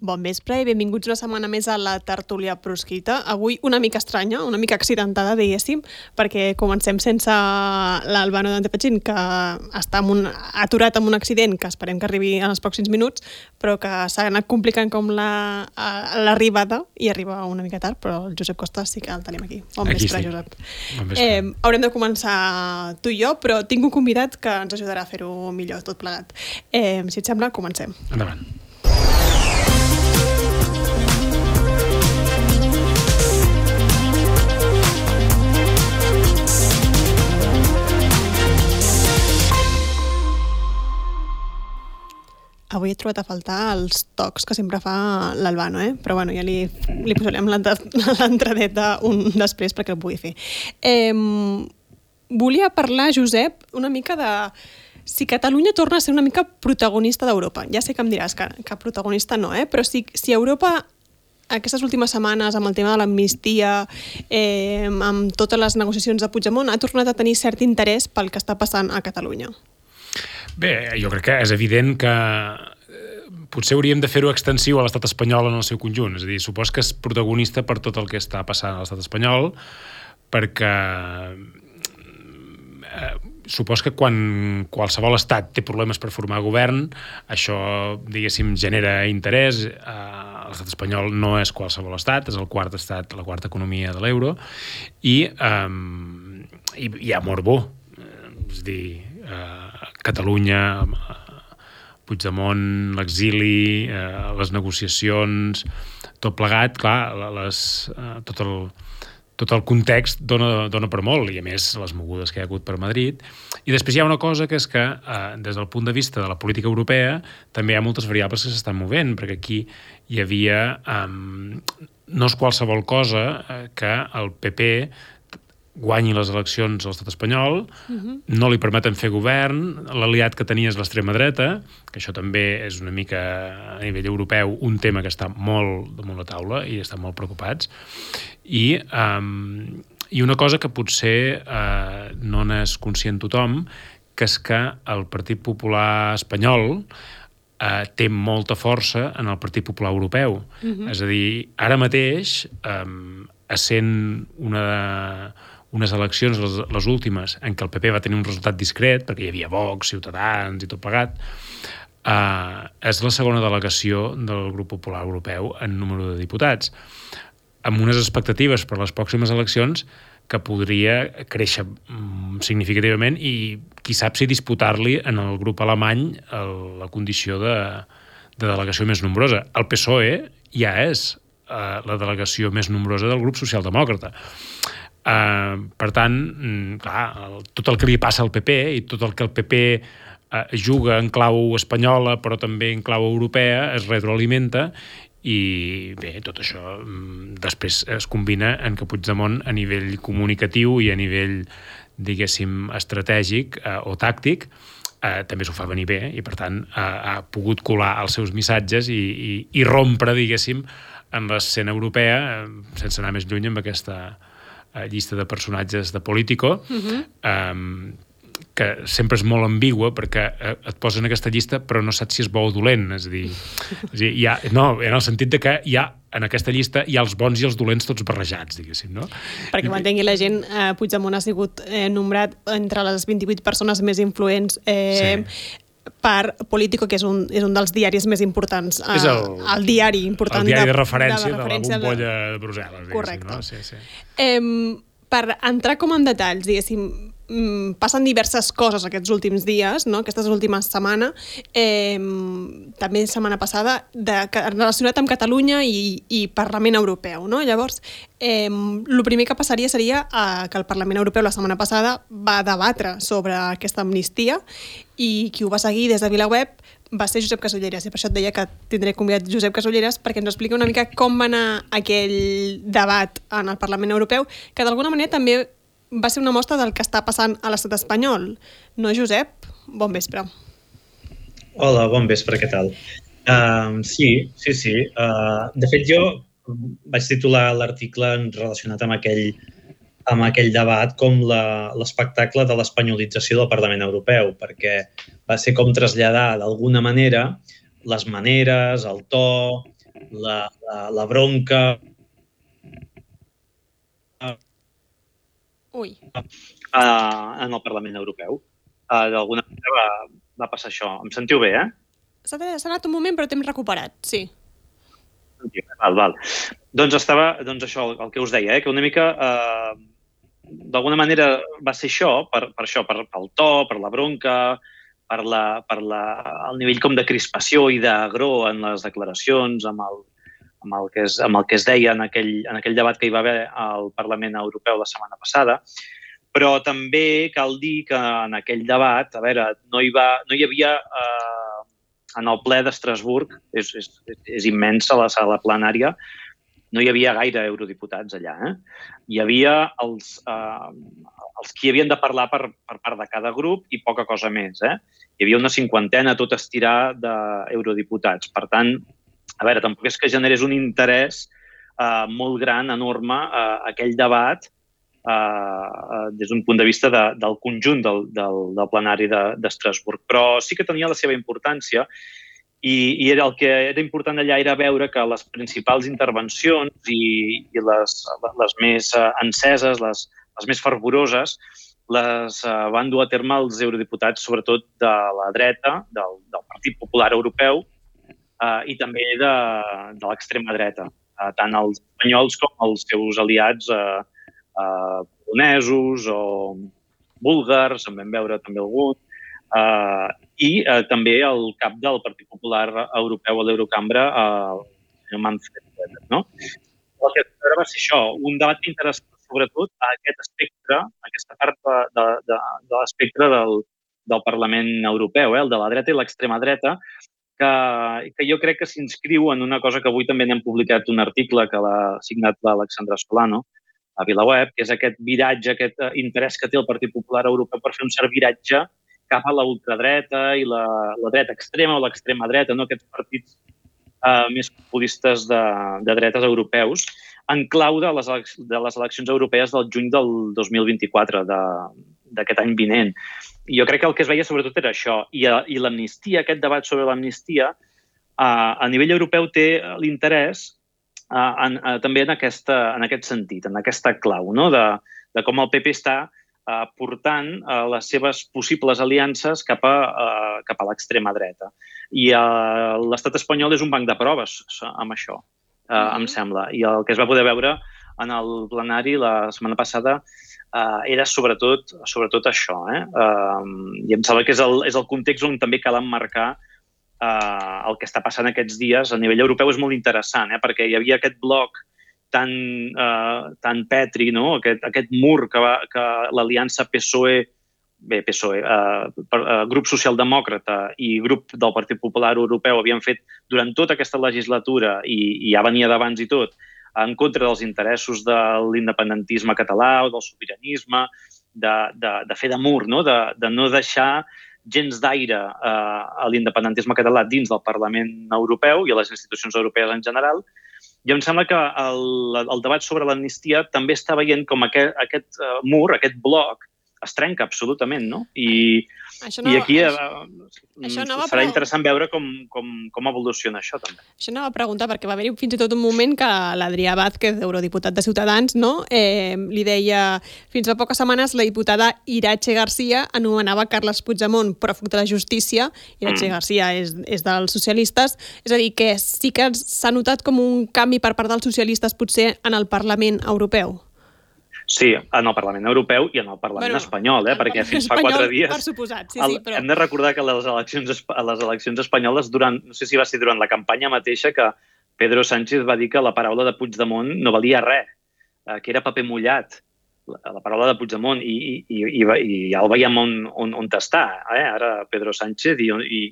Bon vespre i benvinguts una setmana més a la tertúlia proscrita. Avui una mica estranya, una mica accidentada, diguéssim, perquè comencem sense l'Albano Dantepatxin, que està amb un, aturat amb un accident que esperem que arribi en els pròxims minuts, però que s'ha anat complicant com l'arribada, la, i arriba una mica tard, però el Josep Costa sí que el tenim aquí. Bon aquí vespre, estic. Josep. Bon vespre. Eh, haurem de començar tu i jo, però tinc un convidat que ens ajudarà a fer-ho millor tot plegat. Eh, si et sembla, comencem. Endavant. Avui he trobat a faltar els tocs que sempre fa l'Albano, eh? però bueno, ja li, li posarem l'entradeta un després perquè el pugui fer. Eh, volia parlar, Josep, una mica de si Catalunya torna a ser una mica protagonista d'Europa. Ja sé que em diràs que, que protagonista no, eh? però si, si Europa aquestes últimes setmanes amb el tema de l'amnistia, eh, amb totes les negociacions de Puigdemont, ha tornat a tenir cert interès pel que està passant a Catalunya. Bé, jo crec que és evident que eh, potser hauríem de fer-ho extensiu a l'estat espanyol en el seu conjunt. És a dir, supos que és protagonista per tot el que està passant a l'estat espanyol, perquè eh, supos que quan qualsevol estat té problemes per formar govern, això, diguéssim, genera interès. Eh, l'estat espanyol no és qualsevol estat, és el quart estat, la quarta economia de l'euro, i, eh, i hi ha morbó. Eh, és a dir, eh, Catalunya, Puigdemont, l'exili, eh, les negociacions, tot plegat, clar, les, eh, tot, el, tot el context dona, dona per molt, i a més les mogudes que hi ha hagut per Madrid. I després hi ha una cosa que és que, eh, des del punt de vista de la política europea, també hi ha moltes variables que s'estan movent, perquè aquí hi havia... Eh, no és qualsevol cosa eh, que el PP guanyi les eleccions a l'estat espanyol, uh mhm. -huh. no li permeten fer govern, l'aliat que tenia és l'extrema dreta, que això també és una mica a nivell europeu un tema que està molt damunt la taula i estan molt preocupats. I, um, i una cosa que potser uh, no n'és conscient tothom, que és que el Partit Popular espanyol uh, té molta força en el Partit Popular Europeu. Uh mhm. -huh. És a dir, ara mateix, um, essent una unes eleccions, les, les últimes, en què el PP va tenir un resultat discret, perquè hi havia Vox, Ciutadans i tot plegat, eh, és la segona delegació del grup popular europeu en número de diputats, amb unes expectatives per les pròximes eleccions que podria créixer mm, significativament i qui sap si disputar-li en el grup alemany el, la condició de, de delegació més nombrosa. El PSOE ja és eh, la delegació més nombrosa del grup socialdemòcrata. Uh, per tant, mm, clar, el, tot el que li passa al PP i tot el que el PP uh, eh, juga en clau espanyola però també en clau europea es retroalimenta i bé, tot això mm, després es combina en que Puigdemont a nivell comunicatiu i a nivell diguéssim estratègic uh, o tàctic eh, també s'ho fa venir bé i per tant eh, ha pogut colar els seus missatges i, i, i rompre, diguéssim, en l'escena europea eh, sense anar més lluny amb aquesta, eh, llista de personatges de Político, uh -huh. um, que sempre és molt ambigua perquè eh, et posen aquesta llista però no saps si és bo o dolent, és a dir, és a dir hi ha, no, en el sentit de que hi ha en aquesta llista hi ha els bons i els dolents tots barrejats, diguéssim, no? Perquè m'entengui la gent, eh, Puigdemont ha sigut eh, nombrat entre les 28 persones més influents eh, sí per Político, que és un, és un dels diaris més importants. És el, el diari important. El diari de, de, referència, de, de referència de la bombolla de, de Brussel·les. Correcte. No? Sí, sí. Eh, per entrar com en detalls, diguéssim, mm, passen diverses coses aquests últims dies, no? aquestes últimes setmanes, eh, també setmana passada, de, relacionat amb Catalunya i, i Parlament Europeu. No? Llavors, eh, el primer que passaria seria eh, que el Parlament Europeu la setmana passada va debatre sobre aquesta amnistia i qui ho va seguir des de VilaWeb va ser Josep Casolleres, i per això et deia que tindré convidat Josep Casolleres perquè ens expliqui una mica com va anar aquell debat en el Parlament Europeu, que d'alguna manera també va ser una mostra del que està passant a l'estat espanyol. No, Josep? Bon vespre. Hola, bon vespre, què tal? Uh, sí, sí, sí. Uh, de fet, jo vaig titular l'article relacionat amb aquell, amb aquell debat com l'espectacle de l'espanyolització del Parlament Europeu, perquè va ser com traslladar d'alguna manera les maneres, el to, la, la, la bronca Ui. uh, en el Parlament Europeu. Uh, D'alguna manera va, va passar això. Em sentiu bé, eh? S'ha anat un moment, però t'hem recuperat, sí. Val, val. Doncs estava, doncs això, el, el que us deia, eh? que una mica, eh, d'alguna manera va ser això, per, per això, per, pel to, per la bronca, per, la, per la, el nivell com de crispació i d'agró en les declaracions, amb el, amb el, que es, amb el que es deia en aquell, en aquell debat que hi va haver al Parlament Europeu la setmana passada. Però també cal dir que en aquell debat, a veure, no hi, va, no hi havia eh, en el ple d'Estrasburg, és, és, és immensa la sala plenària, no hi havia gaire eurodiputats allà. Eh? Hi havia els, eh, els qui havien de parlar per, per part de cada grup i poca cosa més. Eh? Hi havia una cinquantena tot estirar d'eurodiputats. Per tant, a veure, tampoc és que generés un interès eh, molt gran, enorme, eh, aquell debat eh, des d'un punt de vista de, del conjunt del, del, del plenari d'Estrasburg. De, Però sí que tenia la seva importància i, i era el que era important allà era veure que les principals intervencions i, i les, les més uh, enceses, les, les més fervoroses, les uh, van dur a terme els eurodiputats, sobretot de la dreta, del, del Partit Popular Europeu uh, i també de, de l'extrema dreta, uh, tant els espanyols com els seus aliats uh, uh, polonesos o búlgars, en vam veure també algun, uh, i uh, també el cap del Partit Popular Europeu a l'Eurocambra, uh, el Manfred. No? El que va ser això, un debat que interessa sobretot a aquest espectre, a aquesta part de, de, de, de l'espectre del, del Parlament Europeu, eh, el de la dreta i l'extrema dreta, que, que jo crec que s'inscriu en una cosa que avui també n'hem publicat un article que l'ha signat l'Alexandra Solano, a VilaWeb, que és aquest viratge, aquest eh, interès que té el Partit Popular Europeu per fer un cert viratge cap a la ultradreta i la, la dreta extrema o l'extrema dreta, no? aquests partits eh, més populistes de, de dretes europeus, en clau de les, de les eleccions europees del juny del 2024, d'aquest any vinent. I jo crec que el que es veia sobretot era això. I, eh, i l'amnistia, aquest debat sobre l'amnistia, eh, a nivell europeu té l'interès en, uh, també en, aquesta, en aquest sentit, en aquesta clau, no? de, de com el PP està portant les seves possibles aliances cap a, cap a l'extrema dreta. I l'estat espanyol és un banc de proves amb això, mm. em sembla. I el que es va poder veure en el plenari la setmana passada uh, era sobretot, sobretot això. Eh? Uh, I em sembla que és el, és el context on també cal emmarcar eh, el que està passant aquests dies a nivell europeu és molt interessant, eh, perquè hi havia aquest bloc tan, eh, tan petri, no? aquest, aquest mur que, va, que l'aliança PSOE bé, PSOE, eh, per, eh, grup socialdemòcrata i grup del Partit Popular Europeu havien fet durant tota aquesta legislatura i, i ja venia d'abans i tot, en contra dels interessos de l'independentisme català o del sobiranisme, de, de, de fer de mur, no? De, de no deixar gens d'aire eh, a l'independentisme català dins del Parlament Europeu i a les institucions europees en general. I em sembla que el, el debat sobre l'amnistia també està veient com aquest, aquest uh, mur, aquest bloc, es trenca absolutament, no? I, això no, I aquí això, uh, això no serà interessant veure com, com, com evoluciona això, també. Això anava a preguntar, perquè va haver-hi fins i tot un moment que l'Adrià Vázquez, eurodiputat de Ciutadans, no? eh, li deia, fins fa poques setmanes, la diputada Iratxe Garcia anomenava Carles Puigdemont pròfug de la justícia, Iratxe mm. Garcia és, és dels socialistes, és a dir, que sí que s'ha notat com un canvi per part dels socialistes potser en el Parlament Europeu. Sí, en el Parlament Europeu i en el Parlament bueno, espanyol, eh? perquè fins fa quatre dies... Per suposat, sí, sí, però... Hem de recordar que les eleccions, les eleccions espanyoles, durant, no sé si va ser durant la campanya mateixa, que Pedro Sánchez va dir que la paraula de Puigdemont no valia res, eh, que era paper mullat, la, la paraula de Puigdemont, i, i, i, i, i ja el veiem on, on, on està, eh? ara Pedro Sánchez, i, i,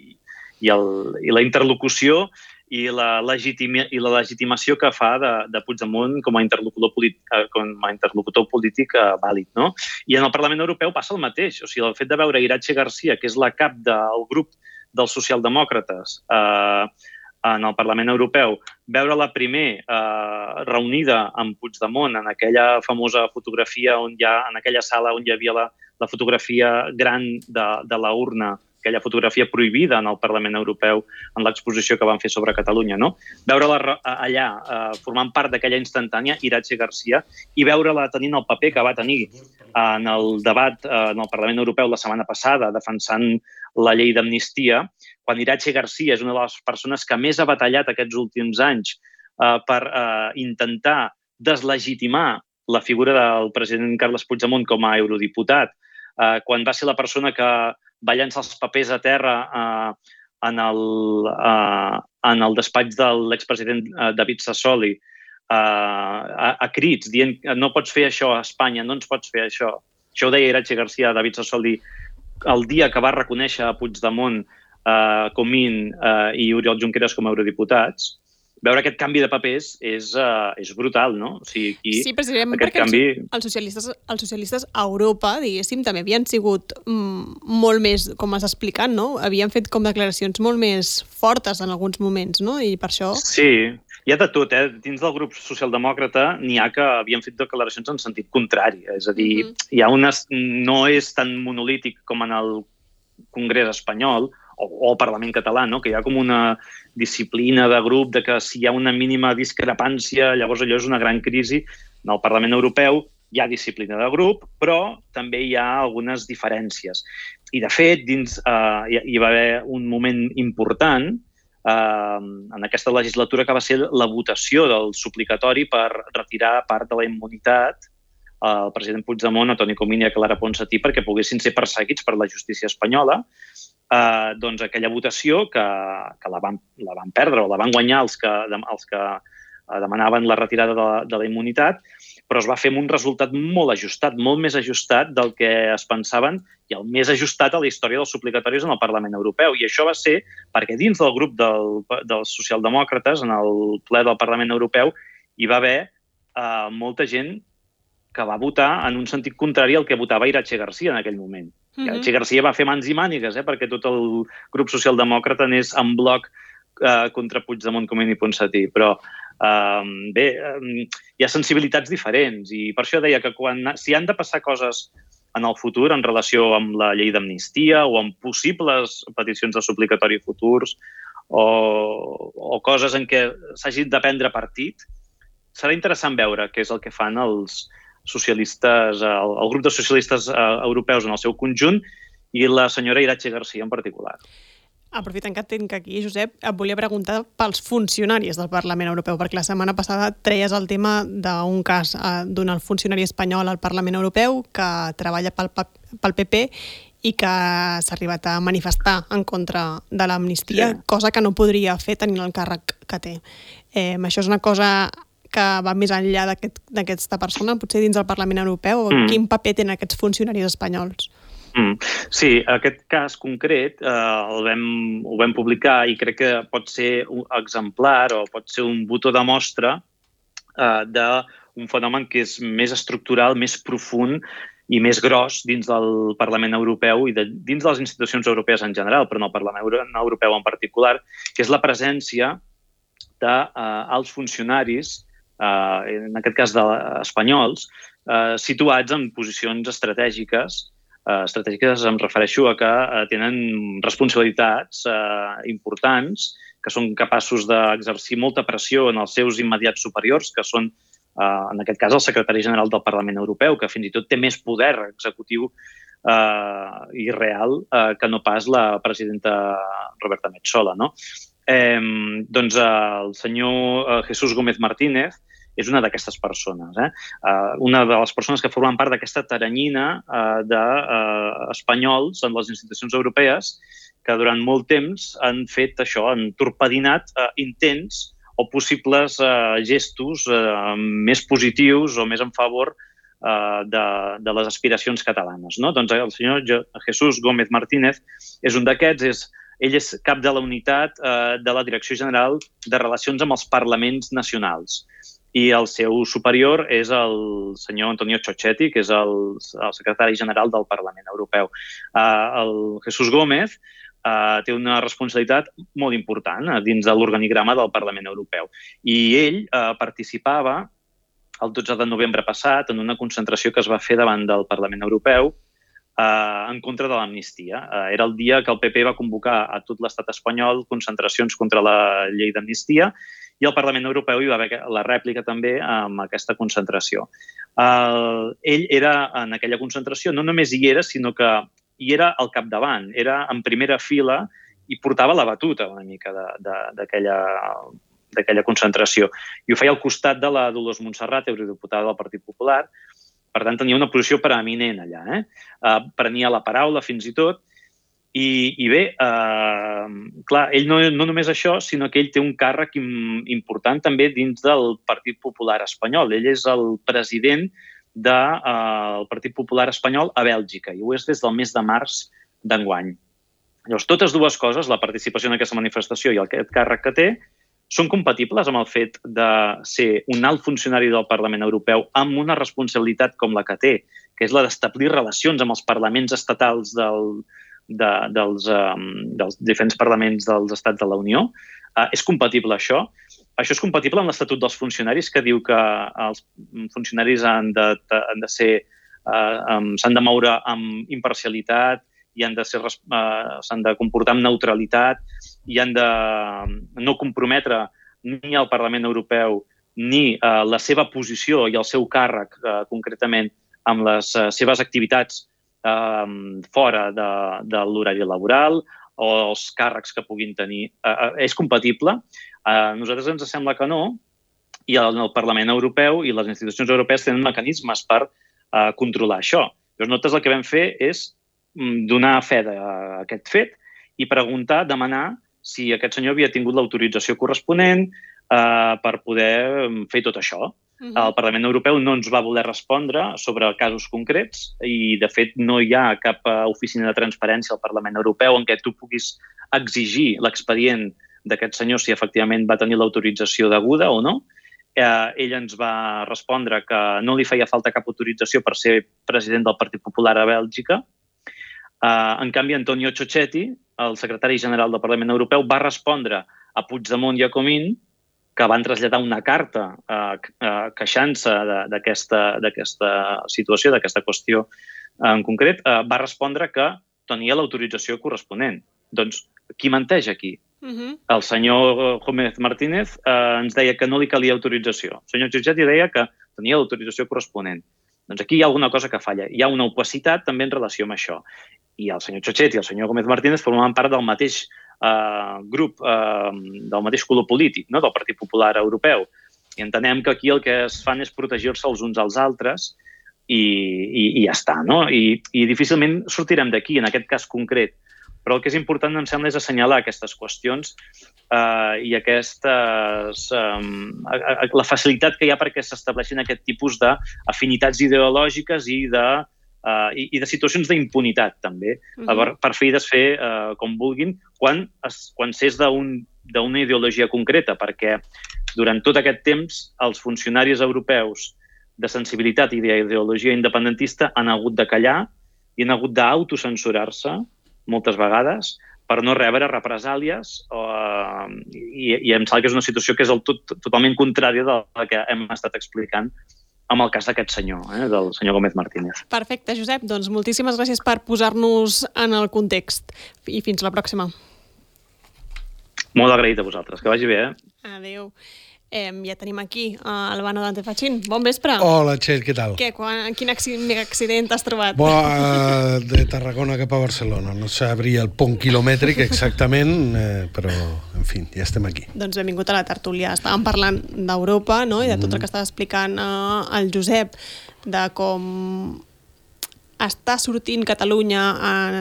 i, el, i la interlocució i la, legitima, i la legitimació que fa de, de Puigdemont com a interlocutor, polític, eh, com a interlocutor polític eh, vàlid. No? I en el Parlament Europeu passa el mateix. O sigui, el fet de veure Iratxe Garcia, que és la cap del grup dels socialdemòcrates eh, en el Parlament Europeu, veure-la primer eh, reunida amb Puigdemont en aquella famosa fotografia on hi ha, en aquella sala on hi havia la, la fotografia gran de, de la urna aquella fotografia prohibida en el Parlament Europeu en l'exposició que van fer sobre Catalunya. No? Veure-la allà, eh, formant part d'aquella instantània, Iratxe Garcia, i veure-la tenint el paper que va tenir en el debat eh, en el Parlament Europeu la setmana passada, defensant la llei d'amnistia, quan Iratxe Garcia és una de les persones que més ha batallat aquests últims anys eh, per eh, intentar deslegitimar la figura del president Carles Puigdemont com a eurodiputat, eh, quan va ser la persona que va llançar els papers a terra eh, en, el, eh, en el despatx de l'expresident eh, David Sassoli, eh, a, a crits, dient no pots fer això a Espanya, no ens pots fer això. Això ho deia Iratxe Garcia a David Sassoli el dia que va reconèixer a Puigdemont, eh, Comín eh, i Oriol Junqueras com a eurodiputats, veure aquest canvi de papers és, uh, és brutal, no? O sigui, aquí, sí, precisament perquè canvi... els, socialistes, els socialistes a Europa, diguéssim, també havien sigut mm, molt més, com has explicat, no? Havien fet com declaracions molt més fortes en alguns moments, no? I per això... Sí, hi ha de tot, eh? Dins del grup socialdemòcrata n'hi ha que havien fet declaracions en sentit contrari. És a dir, mm -hmm. hi ha unes... no és tan monolític com en el Congrés espanyol, o, o el Parlament català, no? que hi ha com una disciplina de grup de que si hi ha una mínima discrepància, llavors allò és una gran crisi. En el Parlament Europeu hi ha disciplina de grup, però també hi ha algunes diferències. I, de fet, dins eh, hi, hi va haver un moment important eh, en aquesta legislatura que va ser la votació del suplicatori per retirar part de la immunitat al president Puigdemont, a Toni Comín i a Clara Ponsatí perquè poguessin ser perseguits per la justícia espanyola eh, doncs aquella votació que, que la, van, la van perdre o la van guanyar els que, els que eh, demanaven la retirada de la, de la immunitat, però es va fer amb un resultat molt ajustat, molt més ajustat del que es pensaven i el més ajustat a la història dels suplicatoris en el Parlament Europeu. I això va ser perquè dins del grup del, dels socialdemòcrates, en el ple del Parlament Europeu, hi va haver eh, molta gent que va votar en un sentit contrari al que votava Iratxe Garcia en aquell moment. Mm -hmm. Iratxe Garcia va fer mans i mànigues eh, perquè tot el grup socialdemòcrata anés en bloc eh, contra Puigdemont, Comín i Ponsatí, però eh, bé, eh, hi ha sensibilitats diferents i per això deia que quan, si han de passar coses en el futur en relació amb la llei d'amnistia o amb possibles peticions de suplicatori futurs o, o coses en què s'hagi de prendre partit, serà interessant veure què és el que fan els, socialistes, el, el grup de socialistes eh, europeus en el seu conjunt i la senyora Iratxe Garcia en particular. Aprofitant que tinc aquí, Josep, et volia preguntar pels funcionaris del Parlament Europeu, perquè la setmana passada treies el tema d'un cas eh, d'un funcionari espanyol al Parlament Europeu que treballa pel, pel PP i que s'ha arribat a manifestar en contra de l'amnistia, sí. cosa que no podria fer tenint el càrrec que té. Eh, això és una cosa que va més enllà d'aquesta aquest, persona, potser dins del Parlament Europeu, mm. quin paper tenen aquests funcionaris espanyols? Mm. Sí, aquest cas concret eh, el vam, ho vam publicar i crec que pot ser un exemplar o pot ser un botó de mostra eh, d'un fenomen que és més estructural, més profund i més gros dins del Parlament Europeu i de, dins de les institucions europees en general, però en el Parlament Europeu en particular, que és la presència de, eh, funcionaris eh, en aquest cas de, espanyols, eh, situats en posicions estratègiques. Eh, estratègiques em refereixo a que eh, tenen responsabilitats eh, importants, que són capaços d'exercir molta pressió en els seus immediats superiors, que són, eh, en aquest cas, el secretari general del Parlament Europeu, que fins i tot té més poder executiu eh, i real eh, que no pas la presidenta Roberta Metsola. No? Eh, doncs eh, el senyor eh, Jesús Gómez Martínez és una d'aquestes persones. Eh? Uh, una de les persones que formen part d'aquesta taranyina uh, d'espanyols uh, en les institucions europees que durant molt temps han fet això, han torpedinat uh, intents o possibles uh, gestos uh, més positius o més en favor de, de les aspiracions catalanes. No? Doncs el senyor Jesús Gómez Martínez és un d'aquests, és ell és cap de la unitat eh, de la Direcció General de Relacions amb els Parlaments Nacionals i el seu superior és el senyor Antonio Chochetti, que és el, el secretari general del Parlament Europeu. Uh, el Jesús Gómez uh, té una responsabilitat molt important uh, dins de l'organigrama del Parlament Europeu. I ell uh, participava el 12 de novembre passat en una concentració que es va fer davant del Parlament Europeu eh, en contra de l'amnistia. Eh, era el dia que el PP va convocar a tot l'estat espanyol concentracions contra la llei d'amnistia i el Parlament Europeu hi va haver la rèplica també amb aquesta concentració. Uh, ell era en aquella concentració, no només hi era, sinó que hi era al capdavant, era en primera fila i portava la batuta una mica d'aquella concentració. I ho feia al costat de la Dolors Montserrat, eurodiputada del Partit Popular. Per tant, tenia una posició preeminent allà. Eh? Uh, prenia la paraula fins i tot i, i bé, eh, clar, ell no, no només això, sinó que ell té un càrrec important també dins del Partit Popular espanyol. Ell és el president del de, eh, Partit Popular espanyol a Bèlgica i ho és des del mes de març d'enguany. Llavors, totes dues coses, la participació en aquesta manifestació i aquest càrrec que té, són compatibles amb el fet de ser un alt funcionari del Parlament Europeu amb una responsabilitat com la que té, que és la d'establir relacions amb els parlaments estatals del, de, dels, um, dels diferents parlaments dels estats de la Unió. Uh, és compatible això? Això és compatible amb l'Estatut dels Funcionaris que diu que els funcionaris han de, han de ser uh, um, s'han de moure amb imparcialitat i han de ser uh, s'han de comportar amb neutralitat i han de no comprometre ni el Parlament Europeu ni uh, la seva posició i el seu càrrec uh, concretament amb les uh, seves activitats eh, fora de, de l'horari laboral o els càrrecs que puguin tenir. Eh, eh, és compatible? Eh, nosaltres ens sembla que no, i el, el Parlament Europeu i les institucions europees tenen mecanismes per eh, controlar això. Llavors, nosaltres el que vam fer és mm, donar fe d'aquest fet i preguntar, demanar si aquest senyor havia tingut l'autorització corresponent eh, per poder mm, fer tot això. -huh. El Parlament Europeu no ens va voler respondre sobre casos concrets i, de fet, no hi ha cap eh, oficina de transparència al Parlament Europeu en què tu puguis exigir l'expedient d'aquest senyor si efectivament va tenir l'autorització deguda o no. Eh, ell ens va respondre que no li feia falta cap autorització per ser president del Partit Popular a Bèlgica. Eh, en canvi, Antonio Ciochetti, el secretari general del Parlament Europeu, va respondre a Puigdemont i a Comín que van traslladar una carta eh, eh, queixant-se d'aquesta situació, d'aquesta qüestió en concret, eh, va respondre que tenia l'autorització corresponent. Doncs, qui menteix aquí? Uh -huh. El senyor Gómez Martínez eh, ens deia que no li calia autorització. El senyor Giusetti deia que tenia l'autorització corresponent. Doncs aquí hi ha alguna cosa que falla. Hi ha una opacitat també en relació amb això. I el senyor Xochetti i el senyor Gómez Martínez formaven part del mateix eh, grup eh, del mateix color polític, no? del Partit Popular Europeu. I entenem que aquí el que es fan és protegir-se els uns als altres i, i, i ja està. No? I, I difícilment sortirem d'aquí, en aquest cas concret. Però el que és important, em sembla, és assenyalar aquestes qüestions eh, i aquestes, eh, la facilitat que hi ha perquè s'estableixin aquest tipus d'afinitats ideològiques i de uh, i, i de situacions d'impunitat, també, uh -huh. per, per fer i desfer uh, com vulguin, quan, es, quan s'és d'una ideologia concreta, perquè durant tot aquest temps els funcionaris europeus de sensibilitat i d'ideologia independentista han hagut de callar i han hagut d'autocensurar-se moltes vegades per no rebre represàlies o, uh, i, i em sembla que és una situació que és el tot, totalment contrària de la que hem estat explicant amb el cas d'aquest senyor, eh, del senyor Gómez Martínez. Perfecte, Josep. Doncs moltíssimes gràcies per posar-nos en el context. I fins la pròxima. Molt agraït a vosaltres. Que vagi bé, eh? Adéu. Eh, ja tenim aquí uh, Albano Dante Fachin. Bon vespre. Hola, Txell, què tal? Què, quan, quin accident, accident has trobat? Bo, uh, de Tarragona cap a Barcelona. No sabria el punt quilomètric exactament, eh, però, en fi, ja estem aquí. Doncs benvingut a la tertúlia. Estàvem parlant d'Europa no? i de tot el mm. que estava explicant uh, el Josep, de com està sortint Catalunya en,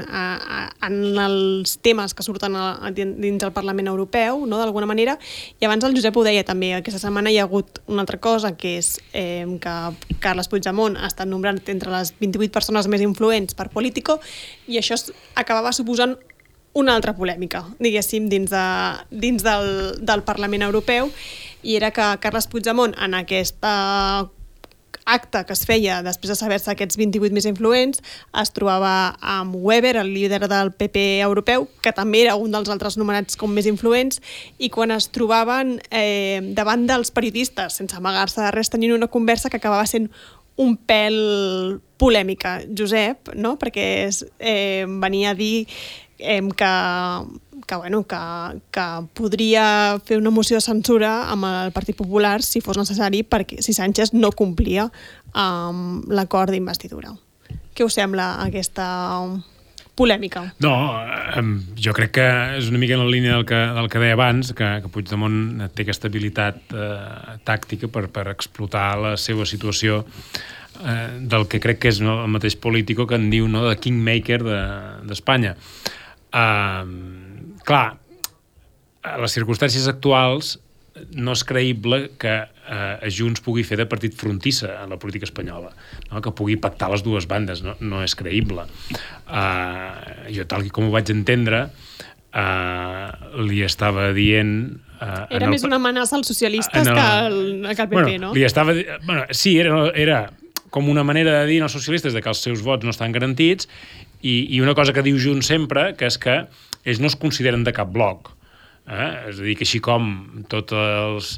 en els temes que surten a, dins del Parlament Europeu, no, d'alguna manera, i abans el Josep ho deia també, aquesta setmana hi ha hagut una altra cosa, que és eh, que Carles Puigdemont ha estat nombrat entre les 28 persones més influents per Político, i això acabava suposant una altra polèmica, diguéssim, dins, de, dins del, del Parlament Europeu, i era que Carles Puigdemont en aquesta acte que es feia després de saber-se aquests 28 més influents es trobava amb Weber, el líder del PP europeu, que també era un dels altres nomenats com més influents, i quan es trobaven eh, davant dels periodistes, sense amagar-se de res, tenint una conversa que acabava sent un pèl polèmica, Josep, no? perquè és, eh, venia a dir eh, que, que, bueno, que, que podria fer una moció de censura amb el Partit Popular si fos necessari perquè si Sánchez no complia amb l'acord d'investidura. Què us sembla aquesta polèmica? No, jo crec que és una mica en la línia del que, del que deia abans, que, que Puigdemont té aquesta habilitat eh, tàctica per, per explotar la seva situació eh, del que crec que és el mateix polític que en diu no, de kingmaker d'Espanya. De, eh, clar, a les circumstàncies actuals no és creïble que eh, Junts pugui fer de partit frontissa en la política espanyola, no? que pugui pactar les dues bandes, no, no és creïble. Uh, jo, tal com ho vaig entendre, uh, li estava dient... Uh, era més el, una amenaça als socialistes el, que, el, que el PP, bueno, no? Li estava, bueno, sí, era, era com una manera de dir als socialistes de que els seus vots no estan garantits i, i una cosa que diu Junts sempre, que és que ells no es consideren de cap bloc. Eh? És a dir, que així com tots els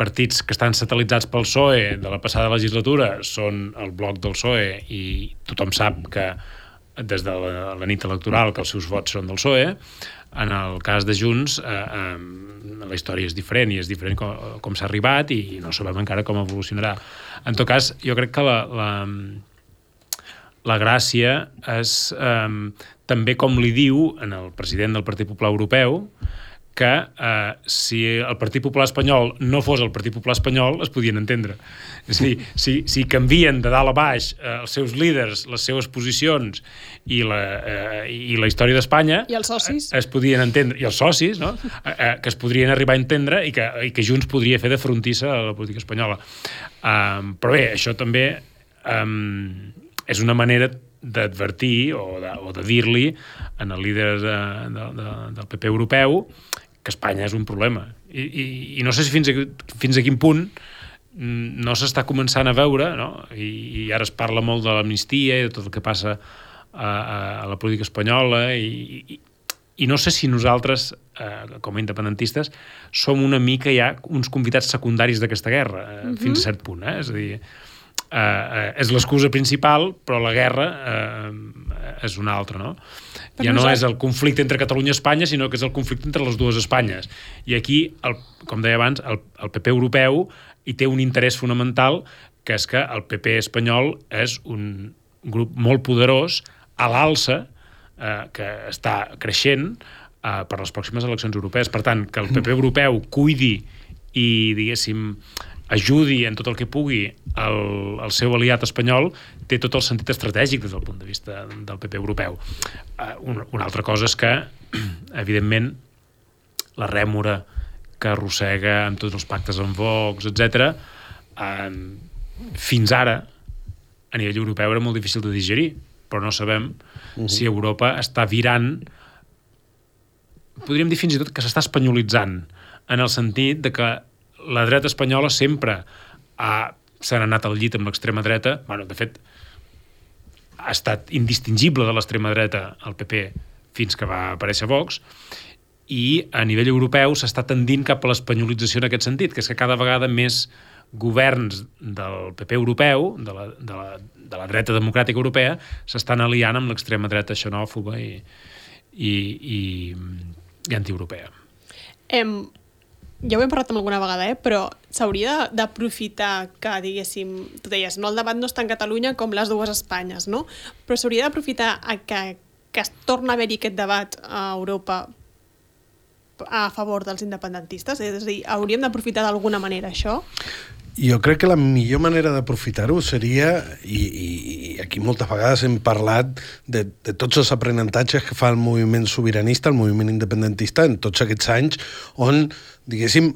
partits que estan satelitzats pel PSOE de la passada legislatura són el bloc del PSOE i tothom sap que des de la, la nit electoral que els seus vots són del PSOE, en el cas de Junts eh, eh, la història és diferent i és diferent com, com s'ha arribat i no sabem encara com evolucionarà. En tot cas, jo crec que la, la, la gràcia és eh, també com li diu en el president del Partit Popular Europeu que eh, si el Partit Popular Espanyol no fos el Partit Popular Espanyol es podien entendre. És a dir, si, si canvien de dalt a baix eh, els seus líders, les seves posicions i la, eh, i la història d'Espanya... I els socis. Eh, es podien entendre, i els socis, no? eh, eh, que es podrien arribar a entendre i que, i que Junts podria fer de frontissa a la política espanyola. Um, però bé, això també... Um, és una manera d'advertir o de, o de dir-li en el líder de, de, de, del PP europeu que Espanya és un problema. I, i, i no sé si fins a, fins a quin punt no s'està començant a veure, no? I, i ara es parla molt de l'amnistia i de tot el que passa a, a, a la política espanyola i, i, i no sé si nosaltres, eh, com a independentistes, som una mica ja uns convidats secundaris d'aquesta guerra, eh, uh -huh. fins a cert punt. Eh? És a dir, eh, és l'excusa principal, però la guerra eh, és una altra, no? Per ja no és el conflicte entre Catalunya i Espanya, sinó que és el conflicte entre les dues Espanyes. I aquí, el, com deia abans, el, el PP europeu hi té un interès fonamental, que és que el PP espanyol és un grup molt poderós a l'alça, eh, que està creixent eh, per les pròximes eleccions europees. Per tant, que el PP europeu cuidi i, diguéssim, ajudi en tot el que pugui el, el seu aliat espanyol té tot el sentit estratègic des del punt de vista del PP europeu. Uh, una, una altra cosa és que, evidentment, la rèmora que arrossega amb tots els pactes amb Vox, etc. Uh, fins ara, a nivell europeu, era molt difícil de digerir, però no sabem uh -huh. si Europa està virant podríem dir fins i tot que s'està espanyolitzant en el sentit de que la dreta espanyola sempre ha, s'ha anat al llit amb l'extrema dreta. Bueno, de fet, ha estat indistingible de l'extrema dreta el PP fins que va aparèixer Vox i a nivell europeu s'està tendint cap a l'espanyolització en aquest sentit, que és que cada vegada més governs del PP europeu, de la, de la, de la dreta democràtica europea, s'estan aliant amb l'extrema dreta xenòfoba i, i, i, i antieuropea. Em, ja ho hem parlat alguna vegada, eh? però s'hauria d'aprofitar que, diguéssim, tu deies, no, el debat no està en Catalunya com les dues Espanyes, no? Però s'hauria d'aprofitar que, que es torna a haver-hi aquest debat a Europa a favor dels independentistes? És a dir, hauríem d'aprofitar d'alguna manera això? Jo crec que la millor manera d'aprofitar-ho seria, i, i, aquí moltes vegades hem parlat de, de tots els aprenentatges que fa el moviment sobiranista, el moviment independentista, en tots aquests anys, on, diguéssim,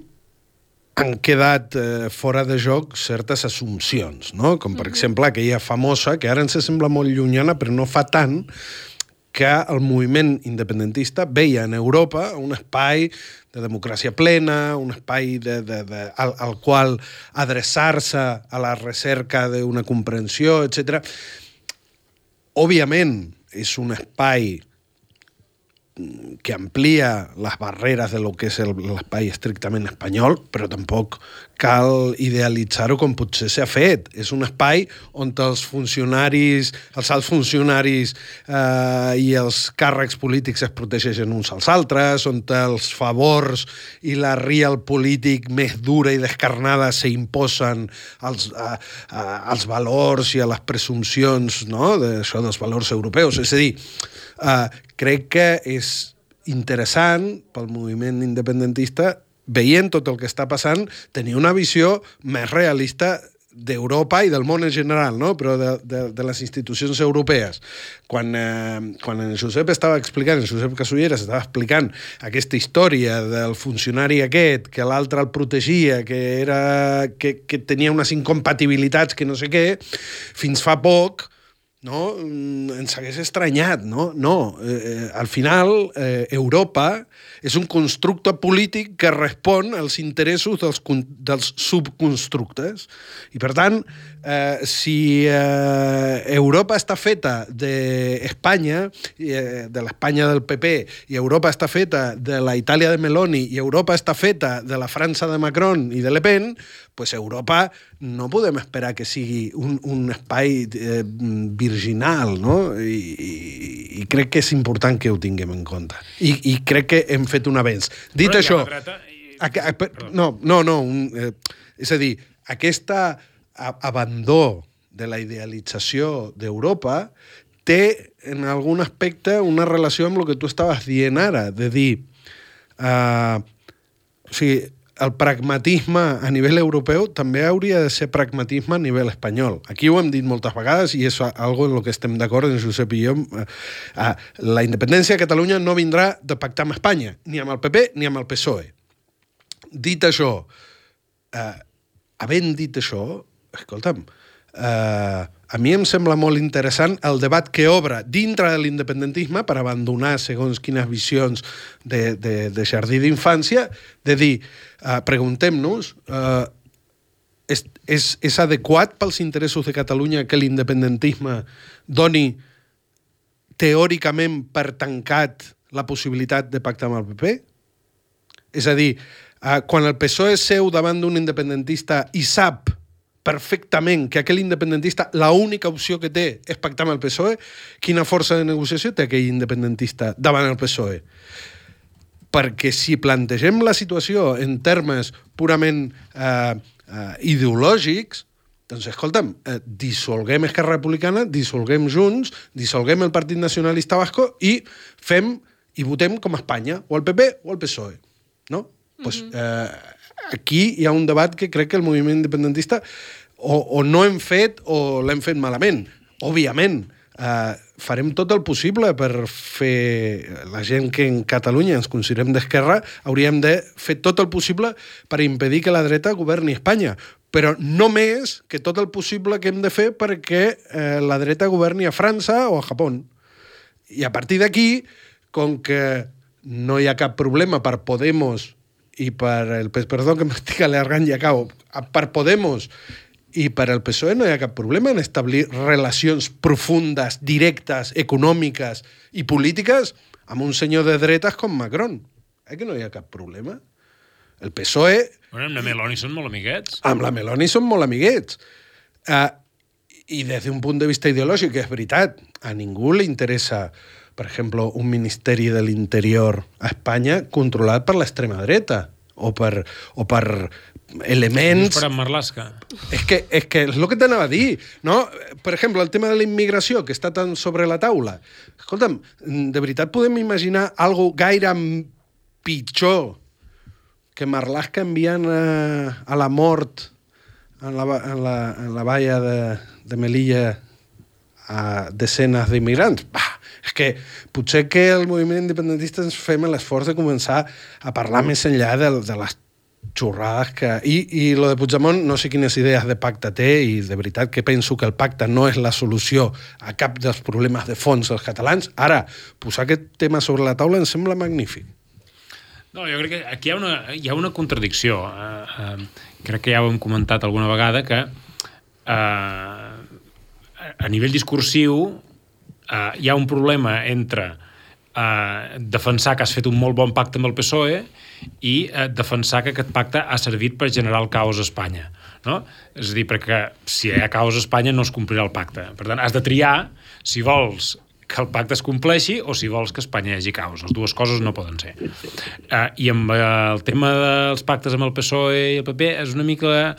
han quedat eh, fora de joc certes assumpcions, no? com per mm -hmm. exemple aquella famosa, que ara ens sembla molt llunyana, però no fa tant, que el moviment independentista veia en Europa un espai de democràcia plena, un espai de, de, de, al, al qual adreçar-se a la recerca d'una comprensió, etc. Òbviament, és un espai que amplia les barreres de lo que és l'espai estrictament espanyol, però tampoc cal idealitzar-ho com potser s'ha fet. És un espai on els funcionaris, els alts funcionaris eh, i els càrrecs polítics es protegeixen uns als altres, on els favors i la real polític més dura i descarnada s'imposen als, a, a, als valors i a les presumpcions no? d'això dels valors europeus. És a dir, eh, crec que és interessant pel moviment independentista veient tot el que està passant, tenir una visió més realista d'Europa i del món en general, no? però de, de, de les institucions europees. Quan, eh, quan en Josep estava explicant, en Josep Casulleres estava explicant aquesta història del funcionari aquest, que l'altre el protegia, que, era, que, que tenia unes incompatibilitats que no sé què, fins fa poc no? Mm, ens hagués estranyat, no? No, eh, eh, al final eh, Europa és un constructe polític que respon als interessos dels, dels subconstructes. I, per tant, eh, si eh, Europa està feta d'Espanya, eh, de l'Espanya del PP, i Europa està feta de la Itàlia de Meloni, i Europa està feta de la França de Macron i de Le Pen, pues Europa no podem esperar que sigui un, un espai eh, virginal, no? I, i, I crec que és important que ho tinguem en compte. I, i crec que hem fet un avenç. Dit Però això... Dreta. A, a, a, no, no, no. Un, eh, és a dir, aquesta abandó de la idealització d'Europa té en algun aspecte una relació amb el que tu estaves dient ara, de dir... Uh, o sigui, el pragmatisme a nivell europeu també hauria de ser pragmatisme a nivell espanyol. Aquí ho hem dit moltes vegades i és algo en el que estem d'acord en Josep i jo. Eh, la independència de Catalunya no vindrà de pactar amb Espanya, ni amb el PP ni amb el PSOE. Dit això, eh, havent dit això, escolta'm, eh, a mi em sembla molt interessant el debat que obre dintre de l'independentisme per abandonar segons quines visions de, de, de jardí d'infància, de dir, uh, preguntem-nos, uh, és, és, és adequat pels interessos de Catalunya que l'independentisme doni teòricament per tancat la possibilitat de pactar amb el PP? És a dir, uh, quan el PSOE seu davant d'un independentista i sap perfectament que aquell independentista la única opció que té és pactar amb el PSOE, quina força de negociació té aquell independentista davant el PSOE? Perquè si plantegem la situació en termes purament eh, eh, ideològics, doncs, escolta'm, eh, dissolguem Esquerra Republicana, dissolguem Junts, dissolguem el Partit Nacionalista Basco i fem i votem com a Espanya, o el PP o el PSOE. No? Mm -hmm. pues, eh, aquí hi ha un debat que crec que el moviment independentista o, o no hem fet o l'hem fet malament. Òbviament, eh, farem tot el possible per fer... La gent que en Catalunya ens considerem d'esquerra hauríem de fer tot el possible per impedir que la dreta governi Espanya però no més que tot el possible que hem de fer perquè eh, la dreta governi a França o a Japó. I a partir d'aquí, com que no hi ha cap problema per Podemos i per el... Perdó que m'estic alargant i acabo. Per Podemos i per al PSOE no hi ha cap problema en establir relacions profundes, directes, econòmiques i polítiques amb un senyor de dretes com Macron. Eh que no hi ha cap problema? El PSOE... Bueno, amb la Meloni són molt amiguets. Amb la Meloni són molt amiguets. Uh, I des d'un punt de vista ideològic, és veritat, a ningú li interessa per exemple, un Ministeri de l'Interior a Espanya controlat per l'extrema dreta o per, o per elements... Per Marlaska. És que, és que és el que t'anava a dir, no? Per exemple, el tema de la immigració, que està tan sobre la taula. Escolta'm, de veritat podem imaginar algo gaire pitjor que Marlaska enviant a, a la mort en la, en la, en la valla de, de Melilla a desenes d'immigrants? Bah, és que potser que el moviment independentista ens fem l'esforç de començar a parlar més enllà de, de les xorrades que... I, I lo de Puigdemont no sé quines idees de pacte té i de veritat que penso que el pacte no és la solució a cap dels problemes de fons dels catalans. Ara, posar aquest tema sobre la taula em sembla magnífic. No, jo crec que aquí hi ha una, hi ha una contradicció. Uh, uh, crec que ja ho hem comentat alguna vegada que uh, a nivell discursiu eh, hi ha un problema entre eh, defensar que has fet un molt bon pacte amb el PSOE i eh, defensar que aquest pacte ha servit per generar el caos a Espanya. No? És a dir, perquè si hi ha caos a Espanya no es complirà el pacte. Per tant, has de triar si vols que el pacte es compleixi o si vols que Espanya hi hagi caos. Les dues coses no poden ser. Uh, I amb uh, el tema dels pactes amb el PSOE i el PP és una mica...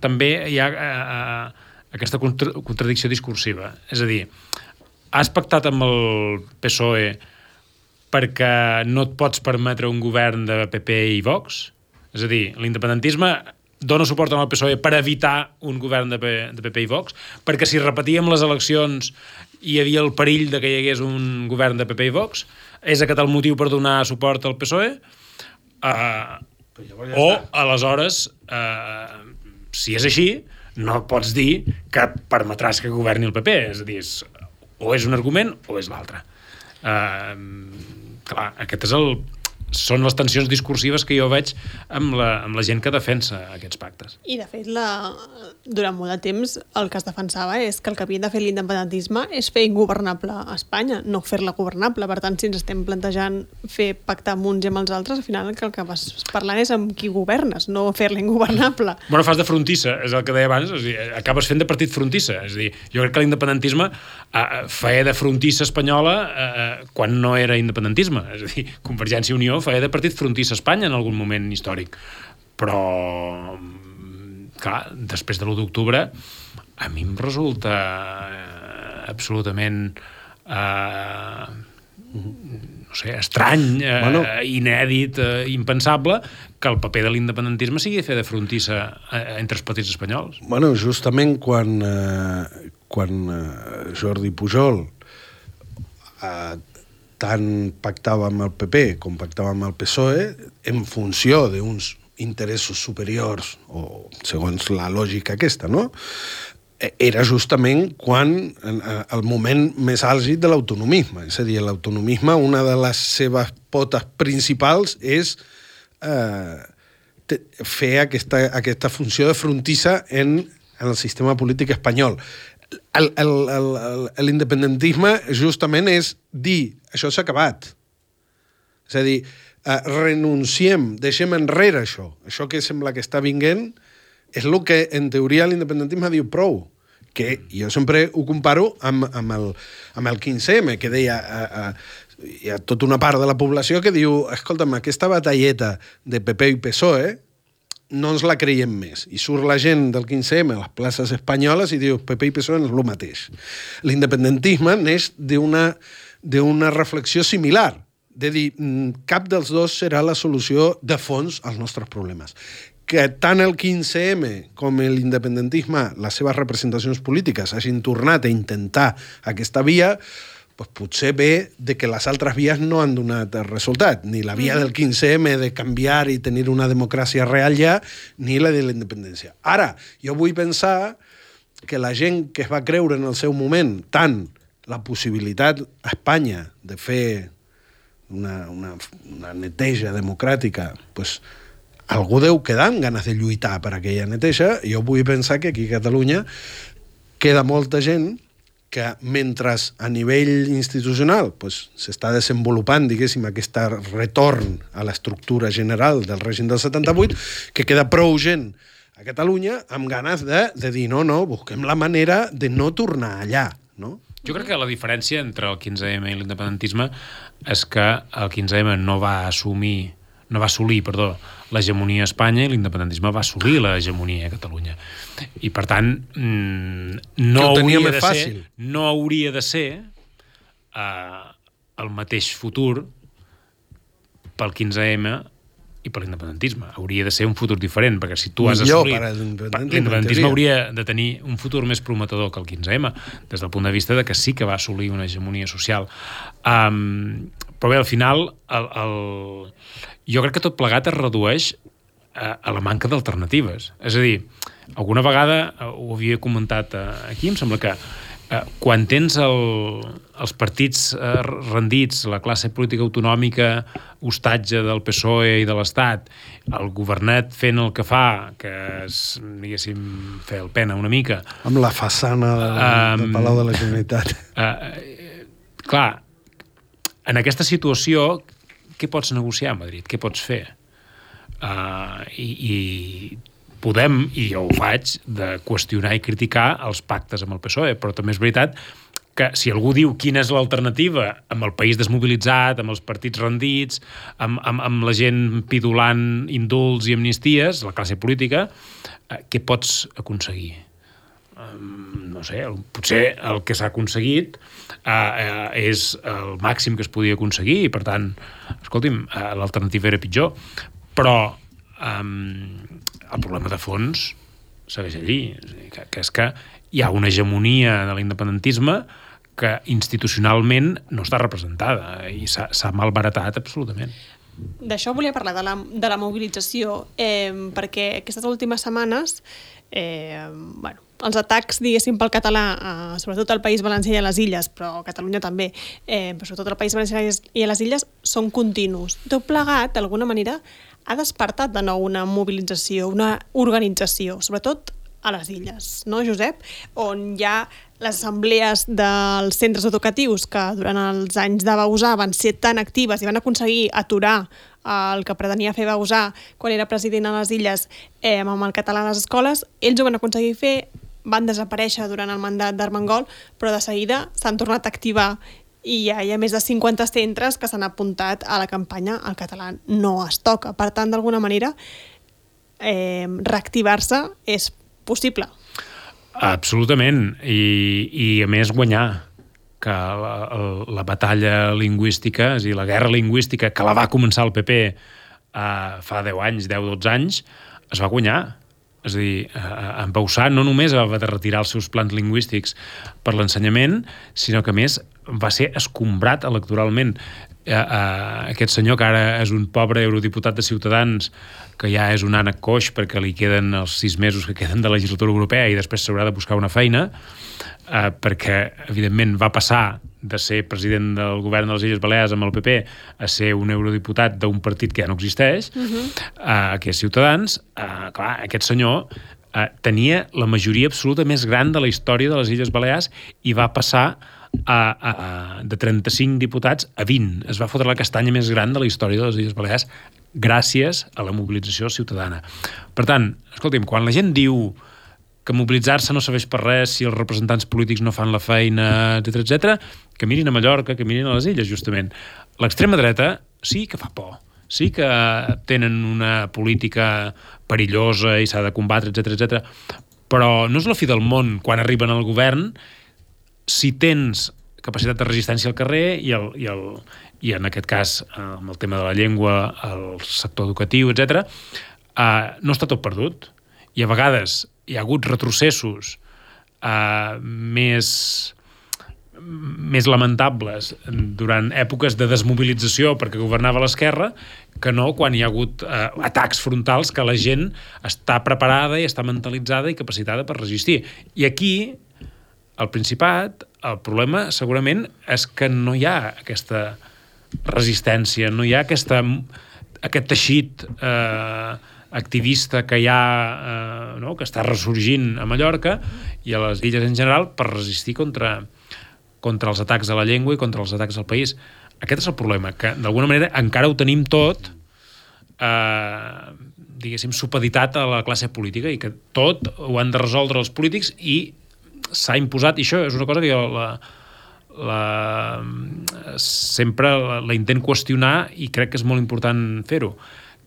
També hi ha uh, aquesta contra contradicció discursiva. És a dir, has pactat amb el PSOE perquè no et pots permetre un govern de PP i Vox? És a dir, l'independentisme dona suport al PSOE per evitar un govern de, P, de PP i Vox, perquè si repetíem les eleccions hi havia el perill de que hi hagués un govern de PP i Vox, és aquest el motiu per donar suport al PSOE? Uh, o, aleshores, uh, si és així, no pots dir que permetràs que governi el PP. És a dir, és, o és un argument o és l'altre. Uh, clar, aquest és el, són les tensions discursives que jo veig amb la, amb la gent que defensa aquests pactes. I, de fet, la, durant molt de temps el que es defensava és que el que havia de fer l'independentisme és fer ingovernable a Espanya, no fer-la governable. Per tant, si ens estem plantejant fer pactar amb uns i amb els altres, al final el que vas parlant és amb qui governes, no fer-la ingovernable. Bueno, fas de frontissa, és el que deia abans, és dir, acabes fent de partit frontissa. És dir, jo crec que l'independentisme eh, feia de frontissa espanyola eh, quan no era independentisme. És a dir, Convergència i Unió feia de partit frontís a Espanya en algun moment històric. Però, clar, després de l'1 d'octubre, a mi em resulta eh, absolutament eh, no sé, estrany, eh, bueno, inèdit, eh, impensable, que el paper de l'independentisme sigui fer de frontissa eh, entre els partits espanyols. Bueno, justament quan, eh, quan eh, Jordi Pujol eh, tant pactava amb el PP com pactava amb el PSOE en funció d'uns interessos superiors, o segons la lògica aquesta, no? E, era justament quan el moment més àlgid de l'autonomisme. És a dir, l'autonomisme, una de les seves potes principals és eh, fer aquesta, aquesta funció de frontissa en, en el sistema polític espanyol l'independentisme justament és dir això s'ha acabat. És a dir, uh, renunciem, deixem enrere això. Això que sembla que està vinguent és el que en teoria l'independentisme diu prou que jo sempre ho comparo amb, amb, el, amb el 15M, que deia uh, uh, hi ha tota una part de la població que diu escolta'm, aquesta batalleta de PP i PSOE no ens la creiem més. I surt la gent del 15M a les places espanyoles i diu PP i PSOE és el mateix. L'independentisme neix d'una reflexió similar, de dir mm, cap dels dos serà la solució de fons als nostres problemes que tant el 15M com l'independentisme, les seves representacions polítiques, hagin tornat a intentar aquesta via, pues potser ve de que les altres vies no han donat resultat. Ni la via del 15M de canviar i tenir una democràcia real ja, ni la de la independència. Ara, jo vull pensar que la gent que es va creure en el seu moment tant la possibilitat a Espanya de fer una, una, una neteja democràtica, pues, algú deu quedar amb ganes de lluitar per aquella neteja. Jo vull pensar que aquí a Catalunya queda molta gent que mentre a nivell institucional s'està pues, desenvolupant, diguéssim, aquest retorn a l'estructura general del règim del 78, que queda prou gent a Catalunya amb ganes de, de dir no, no, busquem la manera de no tornar allà, no? Jo crec que la diferència entre el 15M i l'independentisme és que el 15M no va assumir no va assolir, perdó, l'hegemonia a Espanya i l'independentisme va assolir l'hegemonia a Catalunya. I, per tant, mm, no, hauria de fàcil. ser, no hauria de ser uh, el mateix futur pel 15M i per l'independentisme. Hauria de ser un futur diferent, perquè si tu has Millor assolit... L'independentisme hauria de tenir un futur més prometedor que el 15M, des del punt de vista de que sí que va assolir una hegemonia social. Um, però bé, al final, el, el, jo crec que tot plegat es redueix a, a la manca d'alternatives. És a dir, alguna vegada, eh, ho havia comentat eh, aquí, em sembla que eh, quan tens el, els partits rendits, la classe política autonòmica, hostatge del PSOE i de l'Estat, el governet fent el que fa, que és, diguéssim, fer el pena una mica... Amb la façana de, um, del Palau de la Generalitat. Eh, clar, en aquesta situació, què pots negociar a Madrid? Què pots fer? Uh, i, I podem, i jo ho faig, de qüestionar i criticar els pactes amb el PSOE, però també és veritat que si algú diu quina és l'alternativa amb el país desmobilitzat, amb els partits rendits, amb, amb, amb la gent pidulant indults i amnisties, la classe política, eh, què pots aconseguir? Um, no sé, potser el que s'ha aconseguit uh, uh, és el màxim que es podia aconseguir i, per tant, escolti'm, uh, l'alternativa era pitjor. Però um, el problema de fons segueix allí, que, que és que hi ha una hegemonia de l'independentisme que institucionalment no està representada i s'ha malbaratat absolutament. D'això volia parlar, de la, de la mobilització, eh, perquè aquestes últimes setmanes eh, bueno, els atacs, diguéssim, pel català, eh, sobretot al País Valencià i a les Illes, però a Catalunya també, eh, però sobretot al País Valencià i a les Illes, són continus. Tot plegat, d'alguna manera, ha despertat de nou una mobilització, una organització, sobretot a les illes, no, Josep? On hi ha les assemblees dels centres educatius que durant els anys de Bausà van ser tan actives i van aconseguir aturar el que pretenia fer Bausà quan era president a les illes eh, amb el català a les escoles, ells ho van aconseguir fer, van desaparèixer durant el mandat d'Armengol, però de seguida s'han tornat a activar i ja hi ha més de 50 centres que s'han apuntat a la campanya El català no es toca. Per tant, d'alguna manera, eh, reactivar-se és possible. Absolutament, I, i a més guanyar que la, la batalla lingüística, és a dir, la guerra lingüística que la va començar el PP eh, fa 10 anys, 10-12 anys, es va guanyar. És a dir, en Bausà no només va de retirar els seus plans lingüístics per l'ensenyament, sinó que més va ser escombrat electoralment. Aquest senyor, que ara és un pobre eurodiputat de Ciutadans, que ja és un ànec coix perquè li queden els sis mesos que queden de la legislatura europea i després s'haurà de buscar una feina, eh, perquè, evidentment, va passar de ser president del govern de les Illes Balears amb el PP a ser un eurodiputat d'un partit que ja no existeix, uh -huh. eh, que és Ciutadans, eh, clar, aquest senyor eh, tenia la majoria absoluta més gran de la història de les Illes Balears i va passar a, a, a, de 35 diputats a 20. Es va fotre la castanya més gran de la història de les Illes Balears gràcies a la mobilització ciutadana. Per tant, escolti'm, quan la gent diu que mobilitzar-se no serveix per res si els representants polítics no fan la feina, etc etc, que mirin a Mallorca, que mirin a les illes, justament. L'extrema dreta sí que fa por, sí que tenen una política perillosa i s'ha de combatre, etc etc. però no és la fi del món quan arriben al govern si tens capacitat de resistència al carrer i, el, i, el, i en aquest cas amb el tema de la llengua, el sector educatiu, etc, eh, no està tot perdut. I a vegades hi ha hagut retrocessos eh, més més lamentables durant èpoques de desmobilització perquè governava l'esquerra que no quan hi ha hagut eh, atacs frontals que la gent està preparada i està mentalitzada i capacitada per resistir. I aquí, al Principat, el problema segurament és que no hi ha aquesta resistència, no hi ha aquesta, aquest teixit eh, activista que hi ha, eh, no? que està ressorgint a Mallorca i a les illes en general per resistir contra, contra els atacs a la llengua i contra els atacs al país. Aquest és el problema, que d'alguna manera encara ho tenim tot eh, diguéssim, supeditat a la classe política i que tot ho han de resoldre els polítics i s'ha imposat, i això és una cosa que jo la, la, sempre la, la intent qüestionar i crec que és molt important fer-ho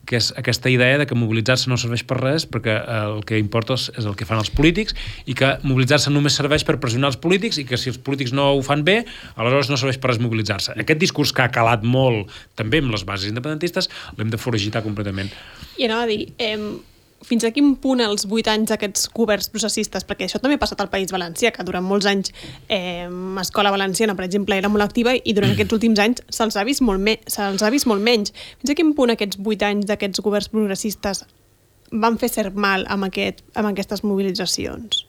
que és aquesta idea de que mobilitzar-se no serveix per res perquè el que importa és el que fan els polítics i que mobilitzar-se només serveix per pressionar els polítics i que si els polítics no ho fan bé, aleshores no serveix per res mobilitzar-se. Aquest discurs que ha calat molt també amb les bases independentistes l'hem de foragitar completament. I anava a dir, eh, fins a quin punt els vuit anys d'aquests governs processistes, perquè això també ha passat al País Valencià, que durant molts anys eh, Escola Valenciana, per exemple, era molt activa i durant aquests últims anys se'ls ha, vist molt se'ls ha vist molt menys. Fins a quin punt aquests vuit anys d'aquests governs progressistes van fer cert mal amb, aquest, amb aquestes mobilitzacions?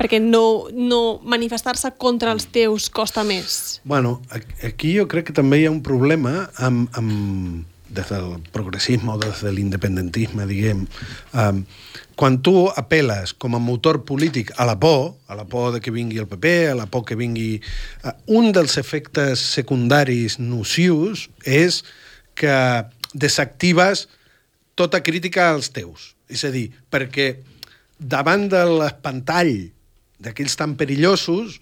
Perquè no, no manifestar-se contra els teus costa més. Bueno, aquí jo crec que també hi ha un problema amb, amb des del progressisme o des de l'independentisme, diguem, um, quan tu apel·les com a motor polític a la por, a la por de que vingui el PP, a la por que vingui... Uh, un dels efectes secundaris nocius és que desactives tota crítica als teus. És a dir, perquè davant de l'espantall d'aquells tan perillosos,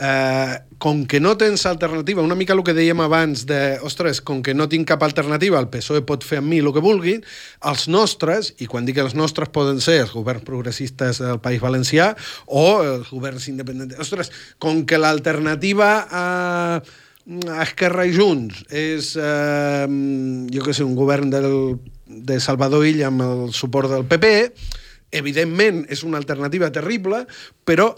eh, com que no tens alternativa, una mica el que dèiem abans de, ostres, com que no tinc cap alternativa, el PSOE pot fer amb mi el que vulgui, els nostres, i quan dic els nostres poden ser els governs progressistes del País Valencià o els governs independents, ostres, com que l'alternativa a, Esquerra i Junts és, eh, jo què sé, un govern del, de Salvador Illa amb el suport del PP, evidentment és una alternativa terrible, però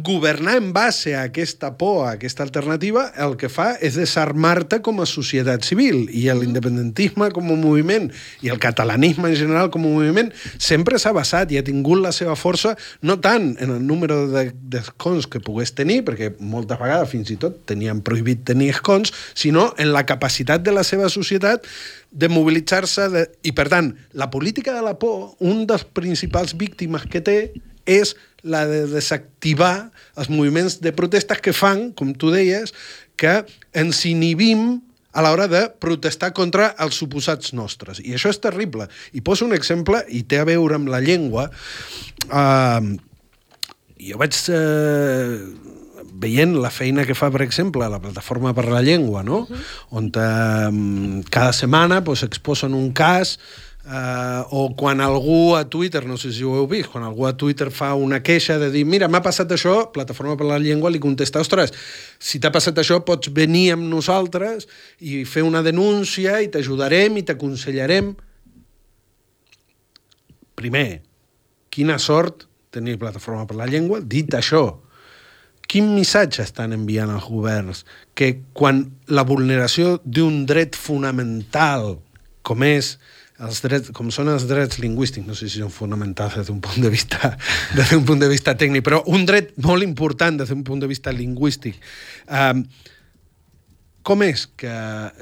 governar en base a aquesta por, a aquesta alternativa, el que fa és desarmar-te com a societat civil. I l'independentisme com a moviment i el catalanisme en general com a moviment sempre s'ha basat i ha tingut la seva força no tant en el número d'escons que pogués tenir, perquè moltes vegades fins i tot tenien prohibit tenir escons, sinó en la capacitat de la seva societat de mobilitzar-se de... i per tant, la política de la por, un dels principals víctimes que té és la de desactivar els moviments de protestes que fan, com tu deies, que ens inhibim a l'hora de protestar contra els suposats nostres. I això és terrible. I poso un exemple, i té a veure amb la llengua. Uh, jo vaig uh, veient la feina que fa, per exemple, la Plataforma per la Llengua, no? Uh -huh. on uh, cada setmana pues, exposen un cas Uh, o quan algú a Twitter, no sé si ho heu vist, quan algú a Twitter fa una queixa de dir mira, m'ha passat això, Plataforma per la Llengua li contesta, ostres, si t'ha passat això pots venir amb nosaltres i fer una denúncia i t'ajudarem i t'aconsellarem. Primer, quina sort tenir Plataforma per la Llengua. Dit això, quin missatge estan enviant els governs? Que quan la vulneració d'un dret fonamental com és els drets, com són els drets lingüístics, no sé si són fonamentals des d'un punt de vista des d'un punt de vista tècnic, però un dret molt important des d'un punt de vista lingüístic. Um, com és que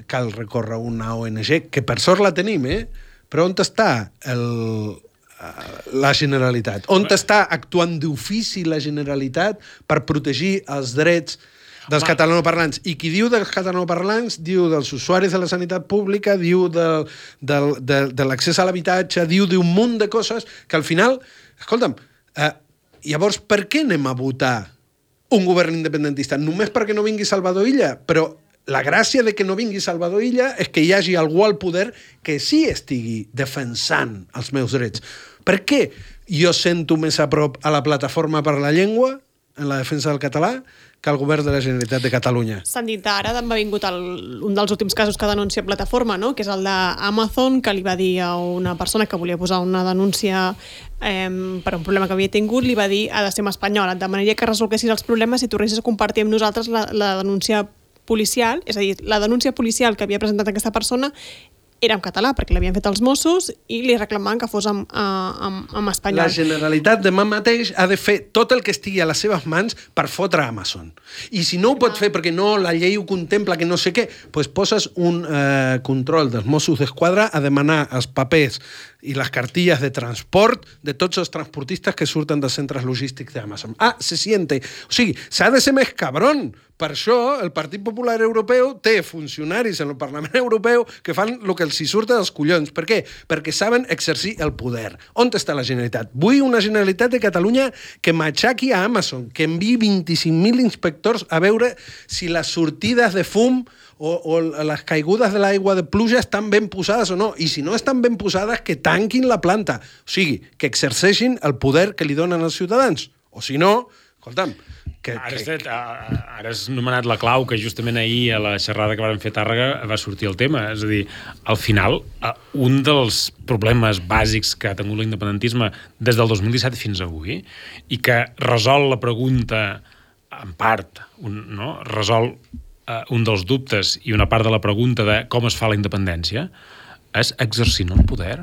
cal recórrer una ONG, que per sort la tenim, eh? però on està el, la Generalitat? On està actuant d'ofici la Generalitat per protegir els drets dels Home. catalanoparlants. I qui diu dels catalanoparlants diu dels usuaris de la sanitat pública, diu de, de, de, de l'accés a l'habitatge, diu d'un munt de coses que al final... Escolta'm, eh, llavors per què anem a votar un govern independentista? Només perquè no vingui Salvador Illa? Però la gràcia de que no vingui Salvador Illa és que hi hagi algú al poder que sí estigui defensant els meus drets. Per què jo sento més a prop a la plataforma per la llengua en la defensa del català que el govern de la Generalitat de Catalunya. S'han dit ara, m'ha vingut el, un dels últims casos que denuncia Plataforma, no? que és el d'Amazon, que li va dir a una persona que volia posar una denúncia eh, per un problema que havia tingut, li va dir ha de ser espanyol, et demanaria que resolguessis els problemes si tornessis a compartir amb nosaltres la, la denúncia policial, és a dir, la denúncia policial que havia presentat aquesta persona era en català, perquè l'havien fet els Mossos i li reclamaven que fos en, en, en espanyol. La Generalitat demà mateix ha de fer tot el que estigui a les seves mans per fotre Amazon. I si no ho pot fer perquè no, la llei ho contempla, que no sé què, doncs poses un eh, control dels Mossos d'Esquadra a demanar els papers i les cartilles de transport de tots els transportistes que surten dels centres logístics d'Amazon. Ah, se siente. O sigui, s'ha de ser més cabron. Per això el Partit Popular Europeu té funcionaris en el Parlament Europeu que fan el que els hi surt dels collons. Per què? Perquè saben exercir el poder. On està la Generalitat? Vull una Generalitat de Catalunya que matxaqui a Amazon, que enviï 25.000 inspectors a veure si les sortides de fum o, o les caigudes de l'aigua de pluja estan ben posades o no. I si no estan ben posades, que tanquin la planta. O sigui, que exerceixin el poder que li donen als ciutadans. O si no, escolta'm, que, ara, que... Has, ara has nomenat la clau que justament ahir a la xerrada que vam fer a Tàrrega va sortir el tema. És a dir, al final, un dels problemes bàsics que ha tingut l'independentisme des del 2017 fins avui i que resol la pregunta en part, un, no? resol uh, un dels dubtes i una part de la pregunta de com es fa la independència és exercint el poder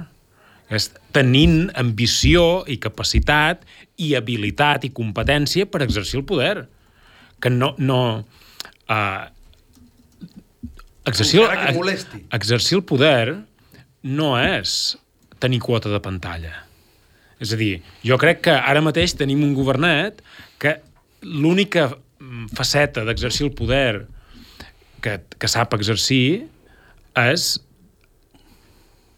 és tenint ambició i capacitat i habilitat i competència per exercir el poder. Que no... no uh, exercir, molesti. exercir el poder no és tenir quota de pantalla. És a dir, jo crec que ara mateix tenim un governet que l'única faceta d'exercir el poder que, que sap exercir és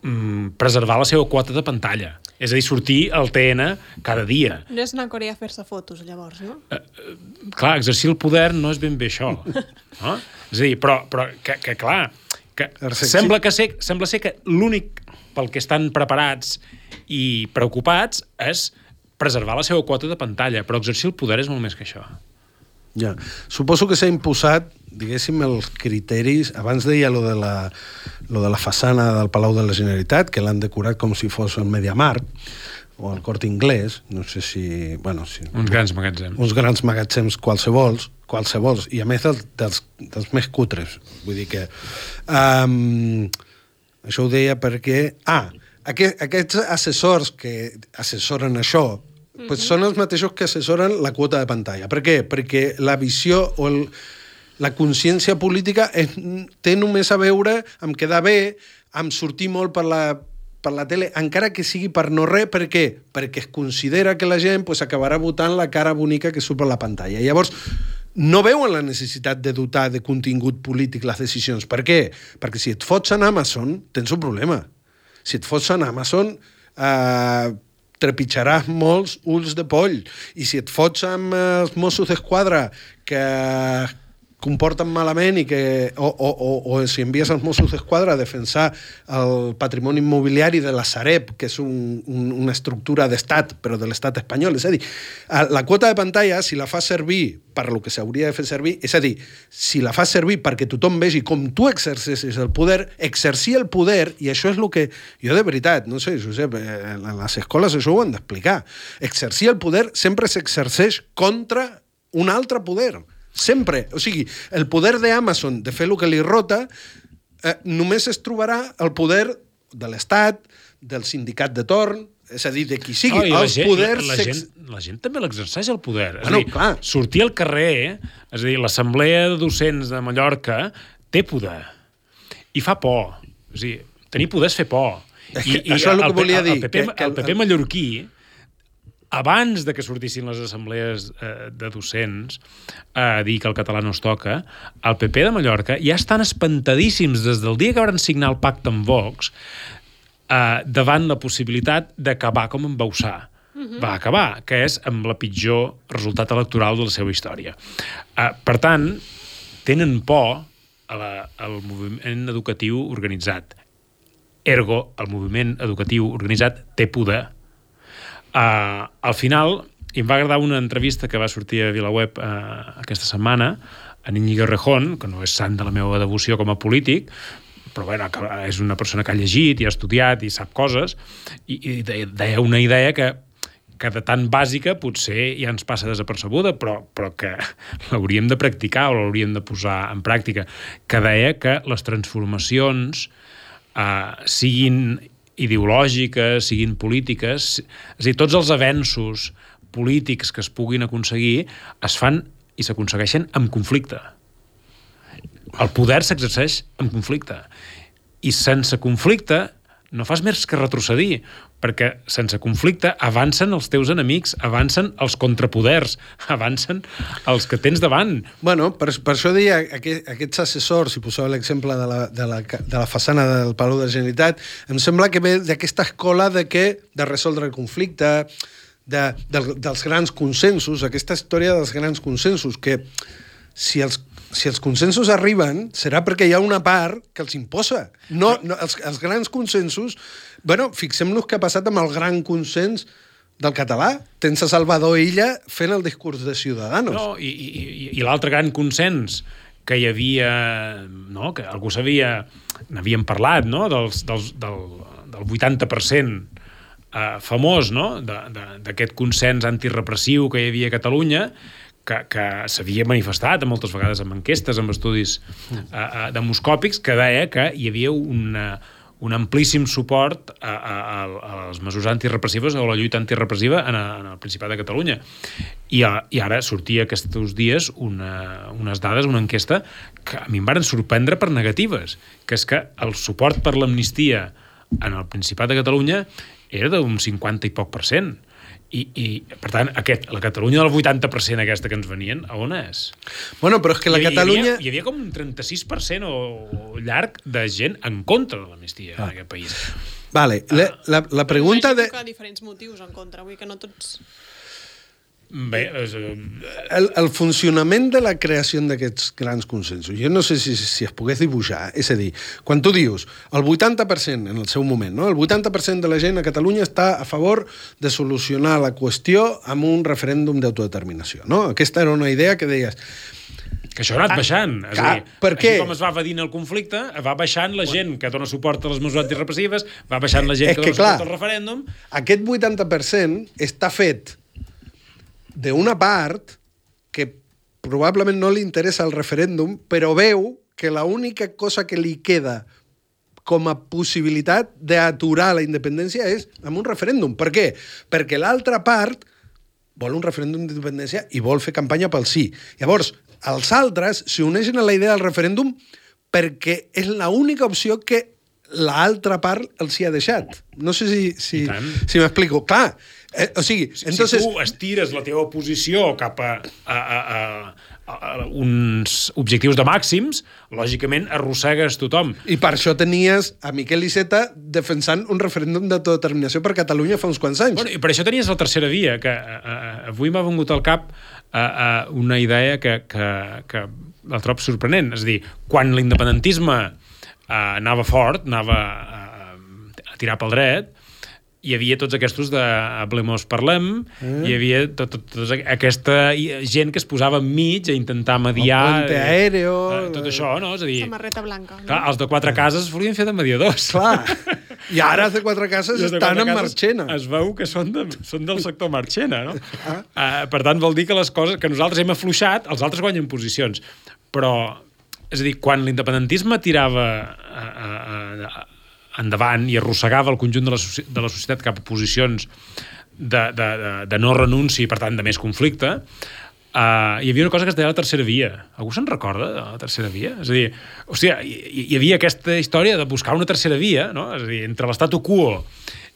mm, preservar la seva quota de pantalla. És a dir, sortir al TN cada dia. No és anar a Corea a fer-se fotos, llavors, no? clar, exercir el poder no és ben bé això. No? És a dir, però, però que, que clar, que Exercir- sembla, que ser, sembla ser que l'únic pel que estan preparats i preocupats és preservar la seva quota de pantalla, però exercir el poder és molt més que això. Ja. Suposo que s'ha imposat, diguéssim, els criteris... Abans deia lo de, la, lo de la façana del Palau de la Generalitat, que l'han decorat com si fos el Mediamarkt o el Corte Inglés, no sé si... Bueno, si, Uns grans magatzems. uns grans magatzems qualsevols, qualsevols, i a més dels, dels, dels més cutres. Vull dir que... Um, això ho deia perquè... Ah, aquest, aquests assessors que assessoren això pues són els mateixos que assessoren la quota de pantalla. Per què? Perquè la visió o el, la consciència política és, té només a veure amb quedar bé, amb sortir molt per la, per la tele, encara que sigui per no res, per què? Perquè es considera que la gent pues, acabarà votant la cara bonica que surt per la pantalla. Llavors, no veuen la necessitat de dotar de contingut polític les decisions. Per què? Perquè si et fots en Amazon, tens un problema. Si et fots en Amazon, eh, trepitjaràs molts ulls de poll. I si et fots amb eh, els Mossos d'Esquadra que comporten malament i que, o, o, o, o si envies els Mossos d'Esquadra a defensar el patrimoni immobiliari de la Sareb, que és un, un, una estructura d'estat, però de l'estat espanyol. És a dir, la quota de pantalla, si la fas servir per lo que s'hauria de fer servir, és a dir, si la fas servir perquè tothom vegi com tu exercessis el poder, exercir el poder, i això és el que jo de veritat, no sé, Josep, eh, en les escoles això ho han d'explicar, exercir el poder sempre s'exerceix contra un altre poder. Sempre. O sigui, el poder d'Amazon de fer el que li rota eh, només es trobarà el poder de l'Estat, del sindicat de torn, és a dir, de qui sigui. No, i els gent, poders... la, la, s'ex- gent, la gent també l'exerceix el poder. És Bueno, a dir, clar. sortir al carrer, és a dir, l'Assemblea de Docents de Mallorca té poder. I fa por. És a dir, tenir poder és fer por. És que això és el que P- volia el, dir, PP, que- que el PP mallorquí, abans de que sortissin les assemblees eh, de docents a dir que el català no es toca, el PP de Mallorca ja estan espantadíssims des del dia que van signar el pacte amb Vox eh, davant la possibilitat d'acabar com en Bausà. Va acabar, que és amb la pitjor resultat electoral de la seva història. Eh, per tant, tenen por a la, al moviment educatiu organitzat. Ergo, el moviment educatiu organitzat té poder. Uh, al final, i em va agradar una entrevista que va sortir a VilaWeb uh, aquesta setmana, a Íñigo Rejón, que no és sant de la meva devoció com a polític, però bueno, és una persona que ha llegit i ha estudiat i sap coses, i, i deia una idea que, que de tan bàsica potser ja ens passa desapercebuda, però, però que l'hauríem de practicar o l'hauríem de posar en pràctica, que deia que les transformacions eh, siguin ideològiques, siguin polítiques, és a dir, tots els avenços polítics que es puguin aconseguir es fan i s'aconsegueixen amb conflicte. El poder s'exerceix amb conflicte. I sense conflicte no fas més que retrocedir, perquè sense conflicte avancen els teus enemics, avancen els contrapoders, avancen els que tens davant. Bueno, per, per això deia aquest, aquests assessors, si posava l'exemple de, la, de, la, de la façana del Palau de la Generalitat, em sembla que ve d'aquesta escola de què de resoldre el conflicte, de, de, dels grans consensos, aquesta història dels grans consensos, que si els, si els consensos arriben serà perquè hi ha una part que els imposa. No, no, els, els grans consensos... Bueno, fixem-nos què ha passat amb el gran consens del català. Tens a Salvador Illa fent el discurs de Ciudadanos. No, i, i, i- i l'altre gran consens que hi havia, no, que algú sabia, n'havíem parlat, no, dels, dels, del, del 80% eh, famós, no?, d'aquest consens antirepressiu que hi havia a Catalunya, que, que s'havia manifestat moltes vegades amb enquestes, amb estudis eh, eh, demoscòpics, que deia que hi havia una, un amplíssim suport a, a, a, a les mesures antirepressives o a la lluita antirepressiva en, a, en el Principat de Catalunya. I, a, i ara sortia aquests dies una, unes dades, una enquesta, que a mi em van sorprendre per negatives, que és que el suport per l'amnistia en el Principat de Catalunya era d'un 50 i poc per cent. I, i per tant, aquest, la Catalunya del 80% aquesta que ens venien, a on és? Bueno, però és que la hi, Catalunya... Hi havia, hi havia com un 36% o, o llarg de gent en contra de l'amnistia ah. en aquest país. Vale, la, la, la pregunta de... Que diferents motius en contra, vull dir que no tots... Bé, és, eh, El, el funcionament de la creació d'aquests grans consensos, jo no sé si, si es pogués dibuixar, és a dir, quan tu dius el 80% en el seu moment, no? el 80% de la gent a Catalunya està a favor de solucionar la qüestió amb un referèndum d'autodeterminació. No? Aquesta era una idea que deies, que això ha anat baixant. És clar, a dir, per què? Com es va evadint el conflicte, va baixant la gent que dona suport a les mesures antirepressives, va baixant la gent que, que, dona clar, suport al referèndum, aquest 80% està fet d'una part que probablement no li interessa el referèndum, però veu que l'única cosa que li queda com a possibilitat d'aturar la independència és amb un referèndum. Per què? Perquè l'altra part vol un referèndum d'independència i vol fer campanya pel sí. Llavors, els altres s'uneixen a la idea del referèndum perquè és l'única opció que l'altra part els hi ha deixat. No sé si, si, si m'explico. Clar, eh, o sigui, si, entonces... si tu estires la teva posició cap a, a, a, a, uns objectius de màxims, lògicament arrossegues tothom. I per això tenies a Miquel Iceta defensant un referèndum d'autodeterminació per Catalunya fa uns quants anys. Bueno, I per això tenies la tercera via, que a, a, avui m'ha vengut al cap a, a una idea que, que, que el trob sorprenent. És a dir, quan l'independentisme eh, anava fort, anava a, a tirar pel dret, hi havia tots aquests de Hablemos Parlem, mm. hi havia tot, tot, tot aquesta gent que es posava enmig a intentar mediar... El puente aéreo... Eh, tot això, no? És a dir, Samarreta blanca. No? clar, els de quatre cases es volien fer de mediadors. Clar. I ara els de quatre cases de estan quatre en cases Marchena. Es veu que són, de, són del sector Marchena, no? Ah. Uh, per tant, vol dir que les coses que nosaltres hem afluixat, els altres guanyen posicions. Però, és a dir, quan l'independentisme tirava a, a, a, endavant i arrossegava el conjunt de la, de la societat cap a posicions de, de, de, de no renunci i, per tant, de més conflicte, uh, hi havia una cosa que es deia la tercera via. Algú se'n recorda de la tercera via? És a dir, hòstia, hi, hi havia aquesta història de buscar una tercera via, no? És a dir, entre l'estatu quo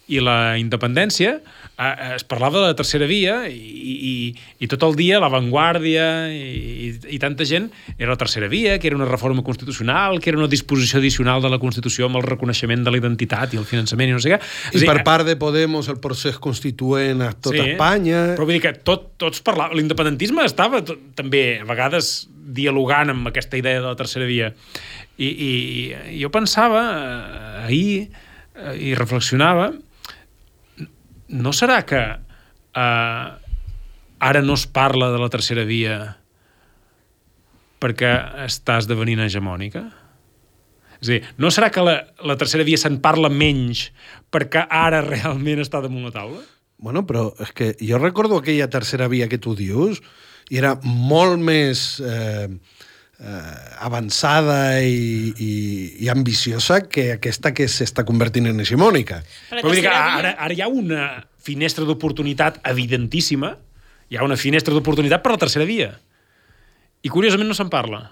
i la independència es parlava de la tercera via i, i, i tot el dia l'avantguàrdia i, i, i tanta gent era la tercera via, que era una reforma constitucional, que era una disposició addicional de la Constitució amb el reconeixement de la identitat i el finançament i no sé què. I a dir, per part de Podemos el procés constituent a tota Espanya... Però vull dir que tot, tots parlaven... L'independentisme estava tot, també a vegades dialogant amb aquesta idea de la tercera via. I, i, i jo pensava eh, ahir eh, i reflexionava no serà que eh, ara no es parla de la tercera via perquè està esdevenint hegemònica? És a dir, no serà que la, la tercera via se'n parla menys perquè ara realment està damunt la taula? Bueno, però és que jo recordo aquella tercera via que tu dius i era molt més eh, avançada i, i, i ambiciosa que aquesta que s'està convertint en hegemònica. Però Però vull dir que ara, ara hi ha una finestra d'oportunitat evidentíssima, hi ha una finestra d'oportunitat per la tercera via. I curiosament no se'n parla.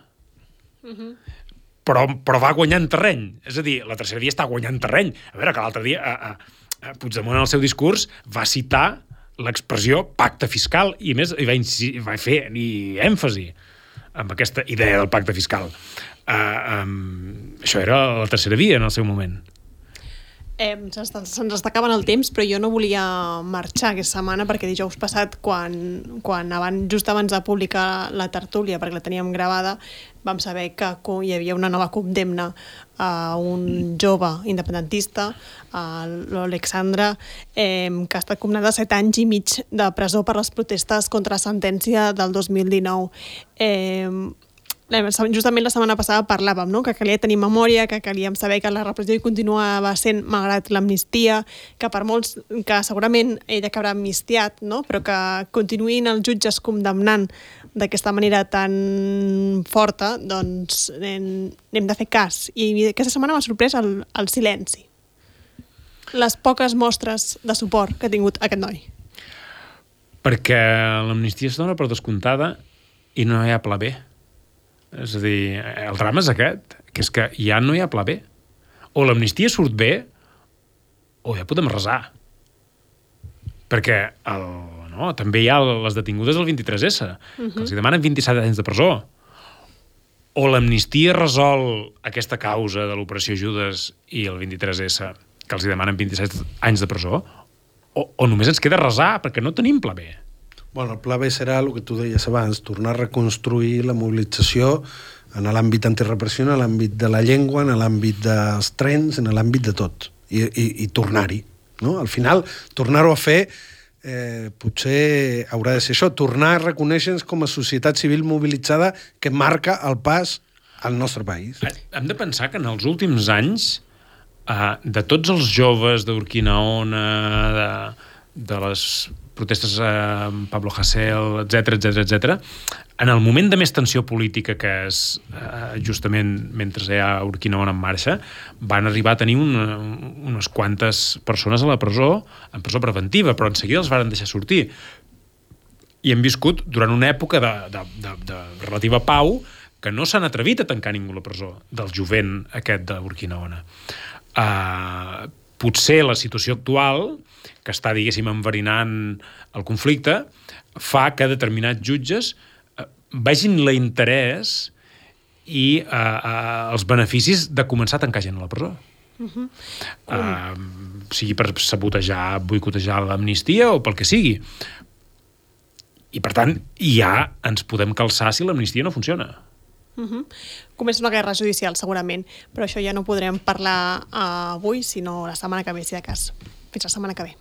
però, però va guanyant terreny. És a dir, la tercera via està guanyant terreny. A veure, que l'altre dia a, a, a Puigdemont en el seu discurs va citar l'expressió pacte fiscal i a més hi va, va fer ni èmfasi amb aquesta idea del pacte fiscal. Uh, um, això era la tercera via en el seu moment. Eh, se'ns acabant el temps, però jo no volia marxar aquesta setmana perquè dijous passat, quan, quan abans, just abans de publicar la tertúlia, perquè la teníem gravada, vam saber que hi havia una nova condemna a un jove independentista, a l'Alexandra, eh, que ha estat condemnada a set anys i mig de presó per les protestes contra la sentència del 2019. Eh, justament la setmana passada parlàvem, no? que calia tenir memòria, que calia saber que la repressió hi continuava sent malgrat l'amnistia, que per molts, que segurament ella acabarà amnistiat, no? però que continuïn els jutges condemnant d'aquesta manera tan forta, doncs hem, hem de fer cas. I aquesta setmana m'ha sorprès el, el silenci. Les poques mostres de suport que ha tingut aquest noi. Perquè l'amnistia es dona per descomptada i no hi ha pla B. És a dir, el drama és aquest, que és que ja no hi ha pla B. O l'amnistia surt bé, o ja podem resar. Perquè el, no, també hi ha les detingudes del 23S, uh -huh. que els demanen 27 anys de presó. O l'amnistia resol aquesta causa de l'operació Judes i el 23S, que els demanen 27 anys de presó, o, o només ens queda resar, perquè no tenim pla B. Bueno, el pla B serà el que tu deies abans, tornar a reconstruir la mobilització en l'àmbit antirepressió, en l'àmbit de la llengua, en l'àmbit dels trens, en l'àmbit de tot, i, i, i tornar-hi. No? Al final, tornar-ho a fer eh, potser haurà de ser això, tornar a reconèixer com a societat civil mobilitzada que marca el pas al nostre país. Hem de pensar que en els últims anys, eh, de tots els joves d'Urquinaona, de, de les protestes amb Pablo Hasél, etc etc etc. En el moment de més tensió política que és eh, justament mentre hi ha Urquinaona en marxa, van arribar a tenir una, unes quantes persones a la presó, en presó preventiva, però en seguida els van deixar sortir. I hem viscut durant una època de, de, de, de relativa pau que no s'han atrevit a tancar ningú a la presó, del jovent aquest de Urquinaona. Uh, potser la situació actual que està, diguéssim, enverinant el conflicte, fa que determinats jutges eh, vegin l'interès i eh, eh, els beneficis de començar a tancar gent a la presó. Uh -huh. uh, sigui per sabotejar, boicotejar l'amnistia o pel que sigui. I, per tant, ja ens podem calçar si l'amnistia no funciona. Uh -huh. Comença una guerra judicial, segurament, però això ja no podrem parlar uh, avui, sinó la setmana que ve, si de cas. Fins la setmana que ve.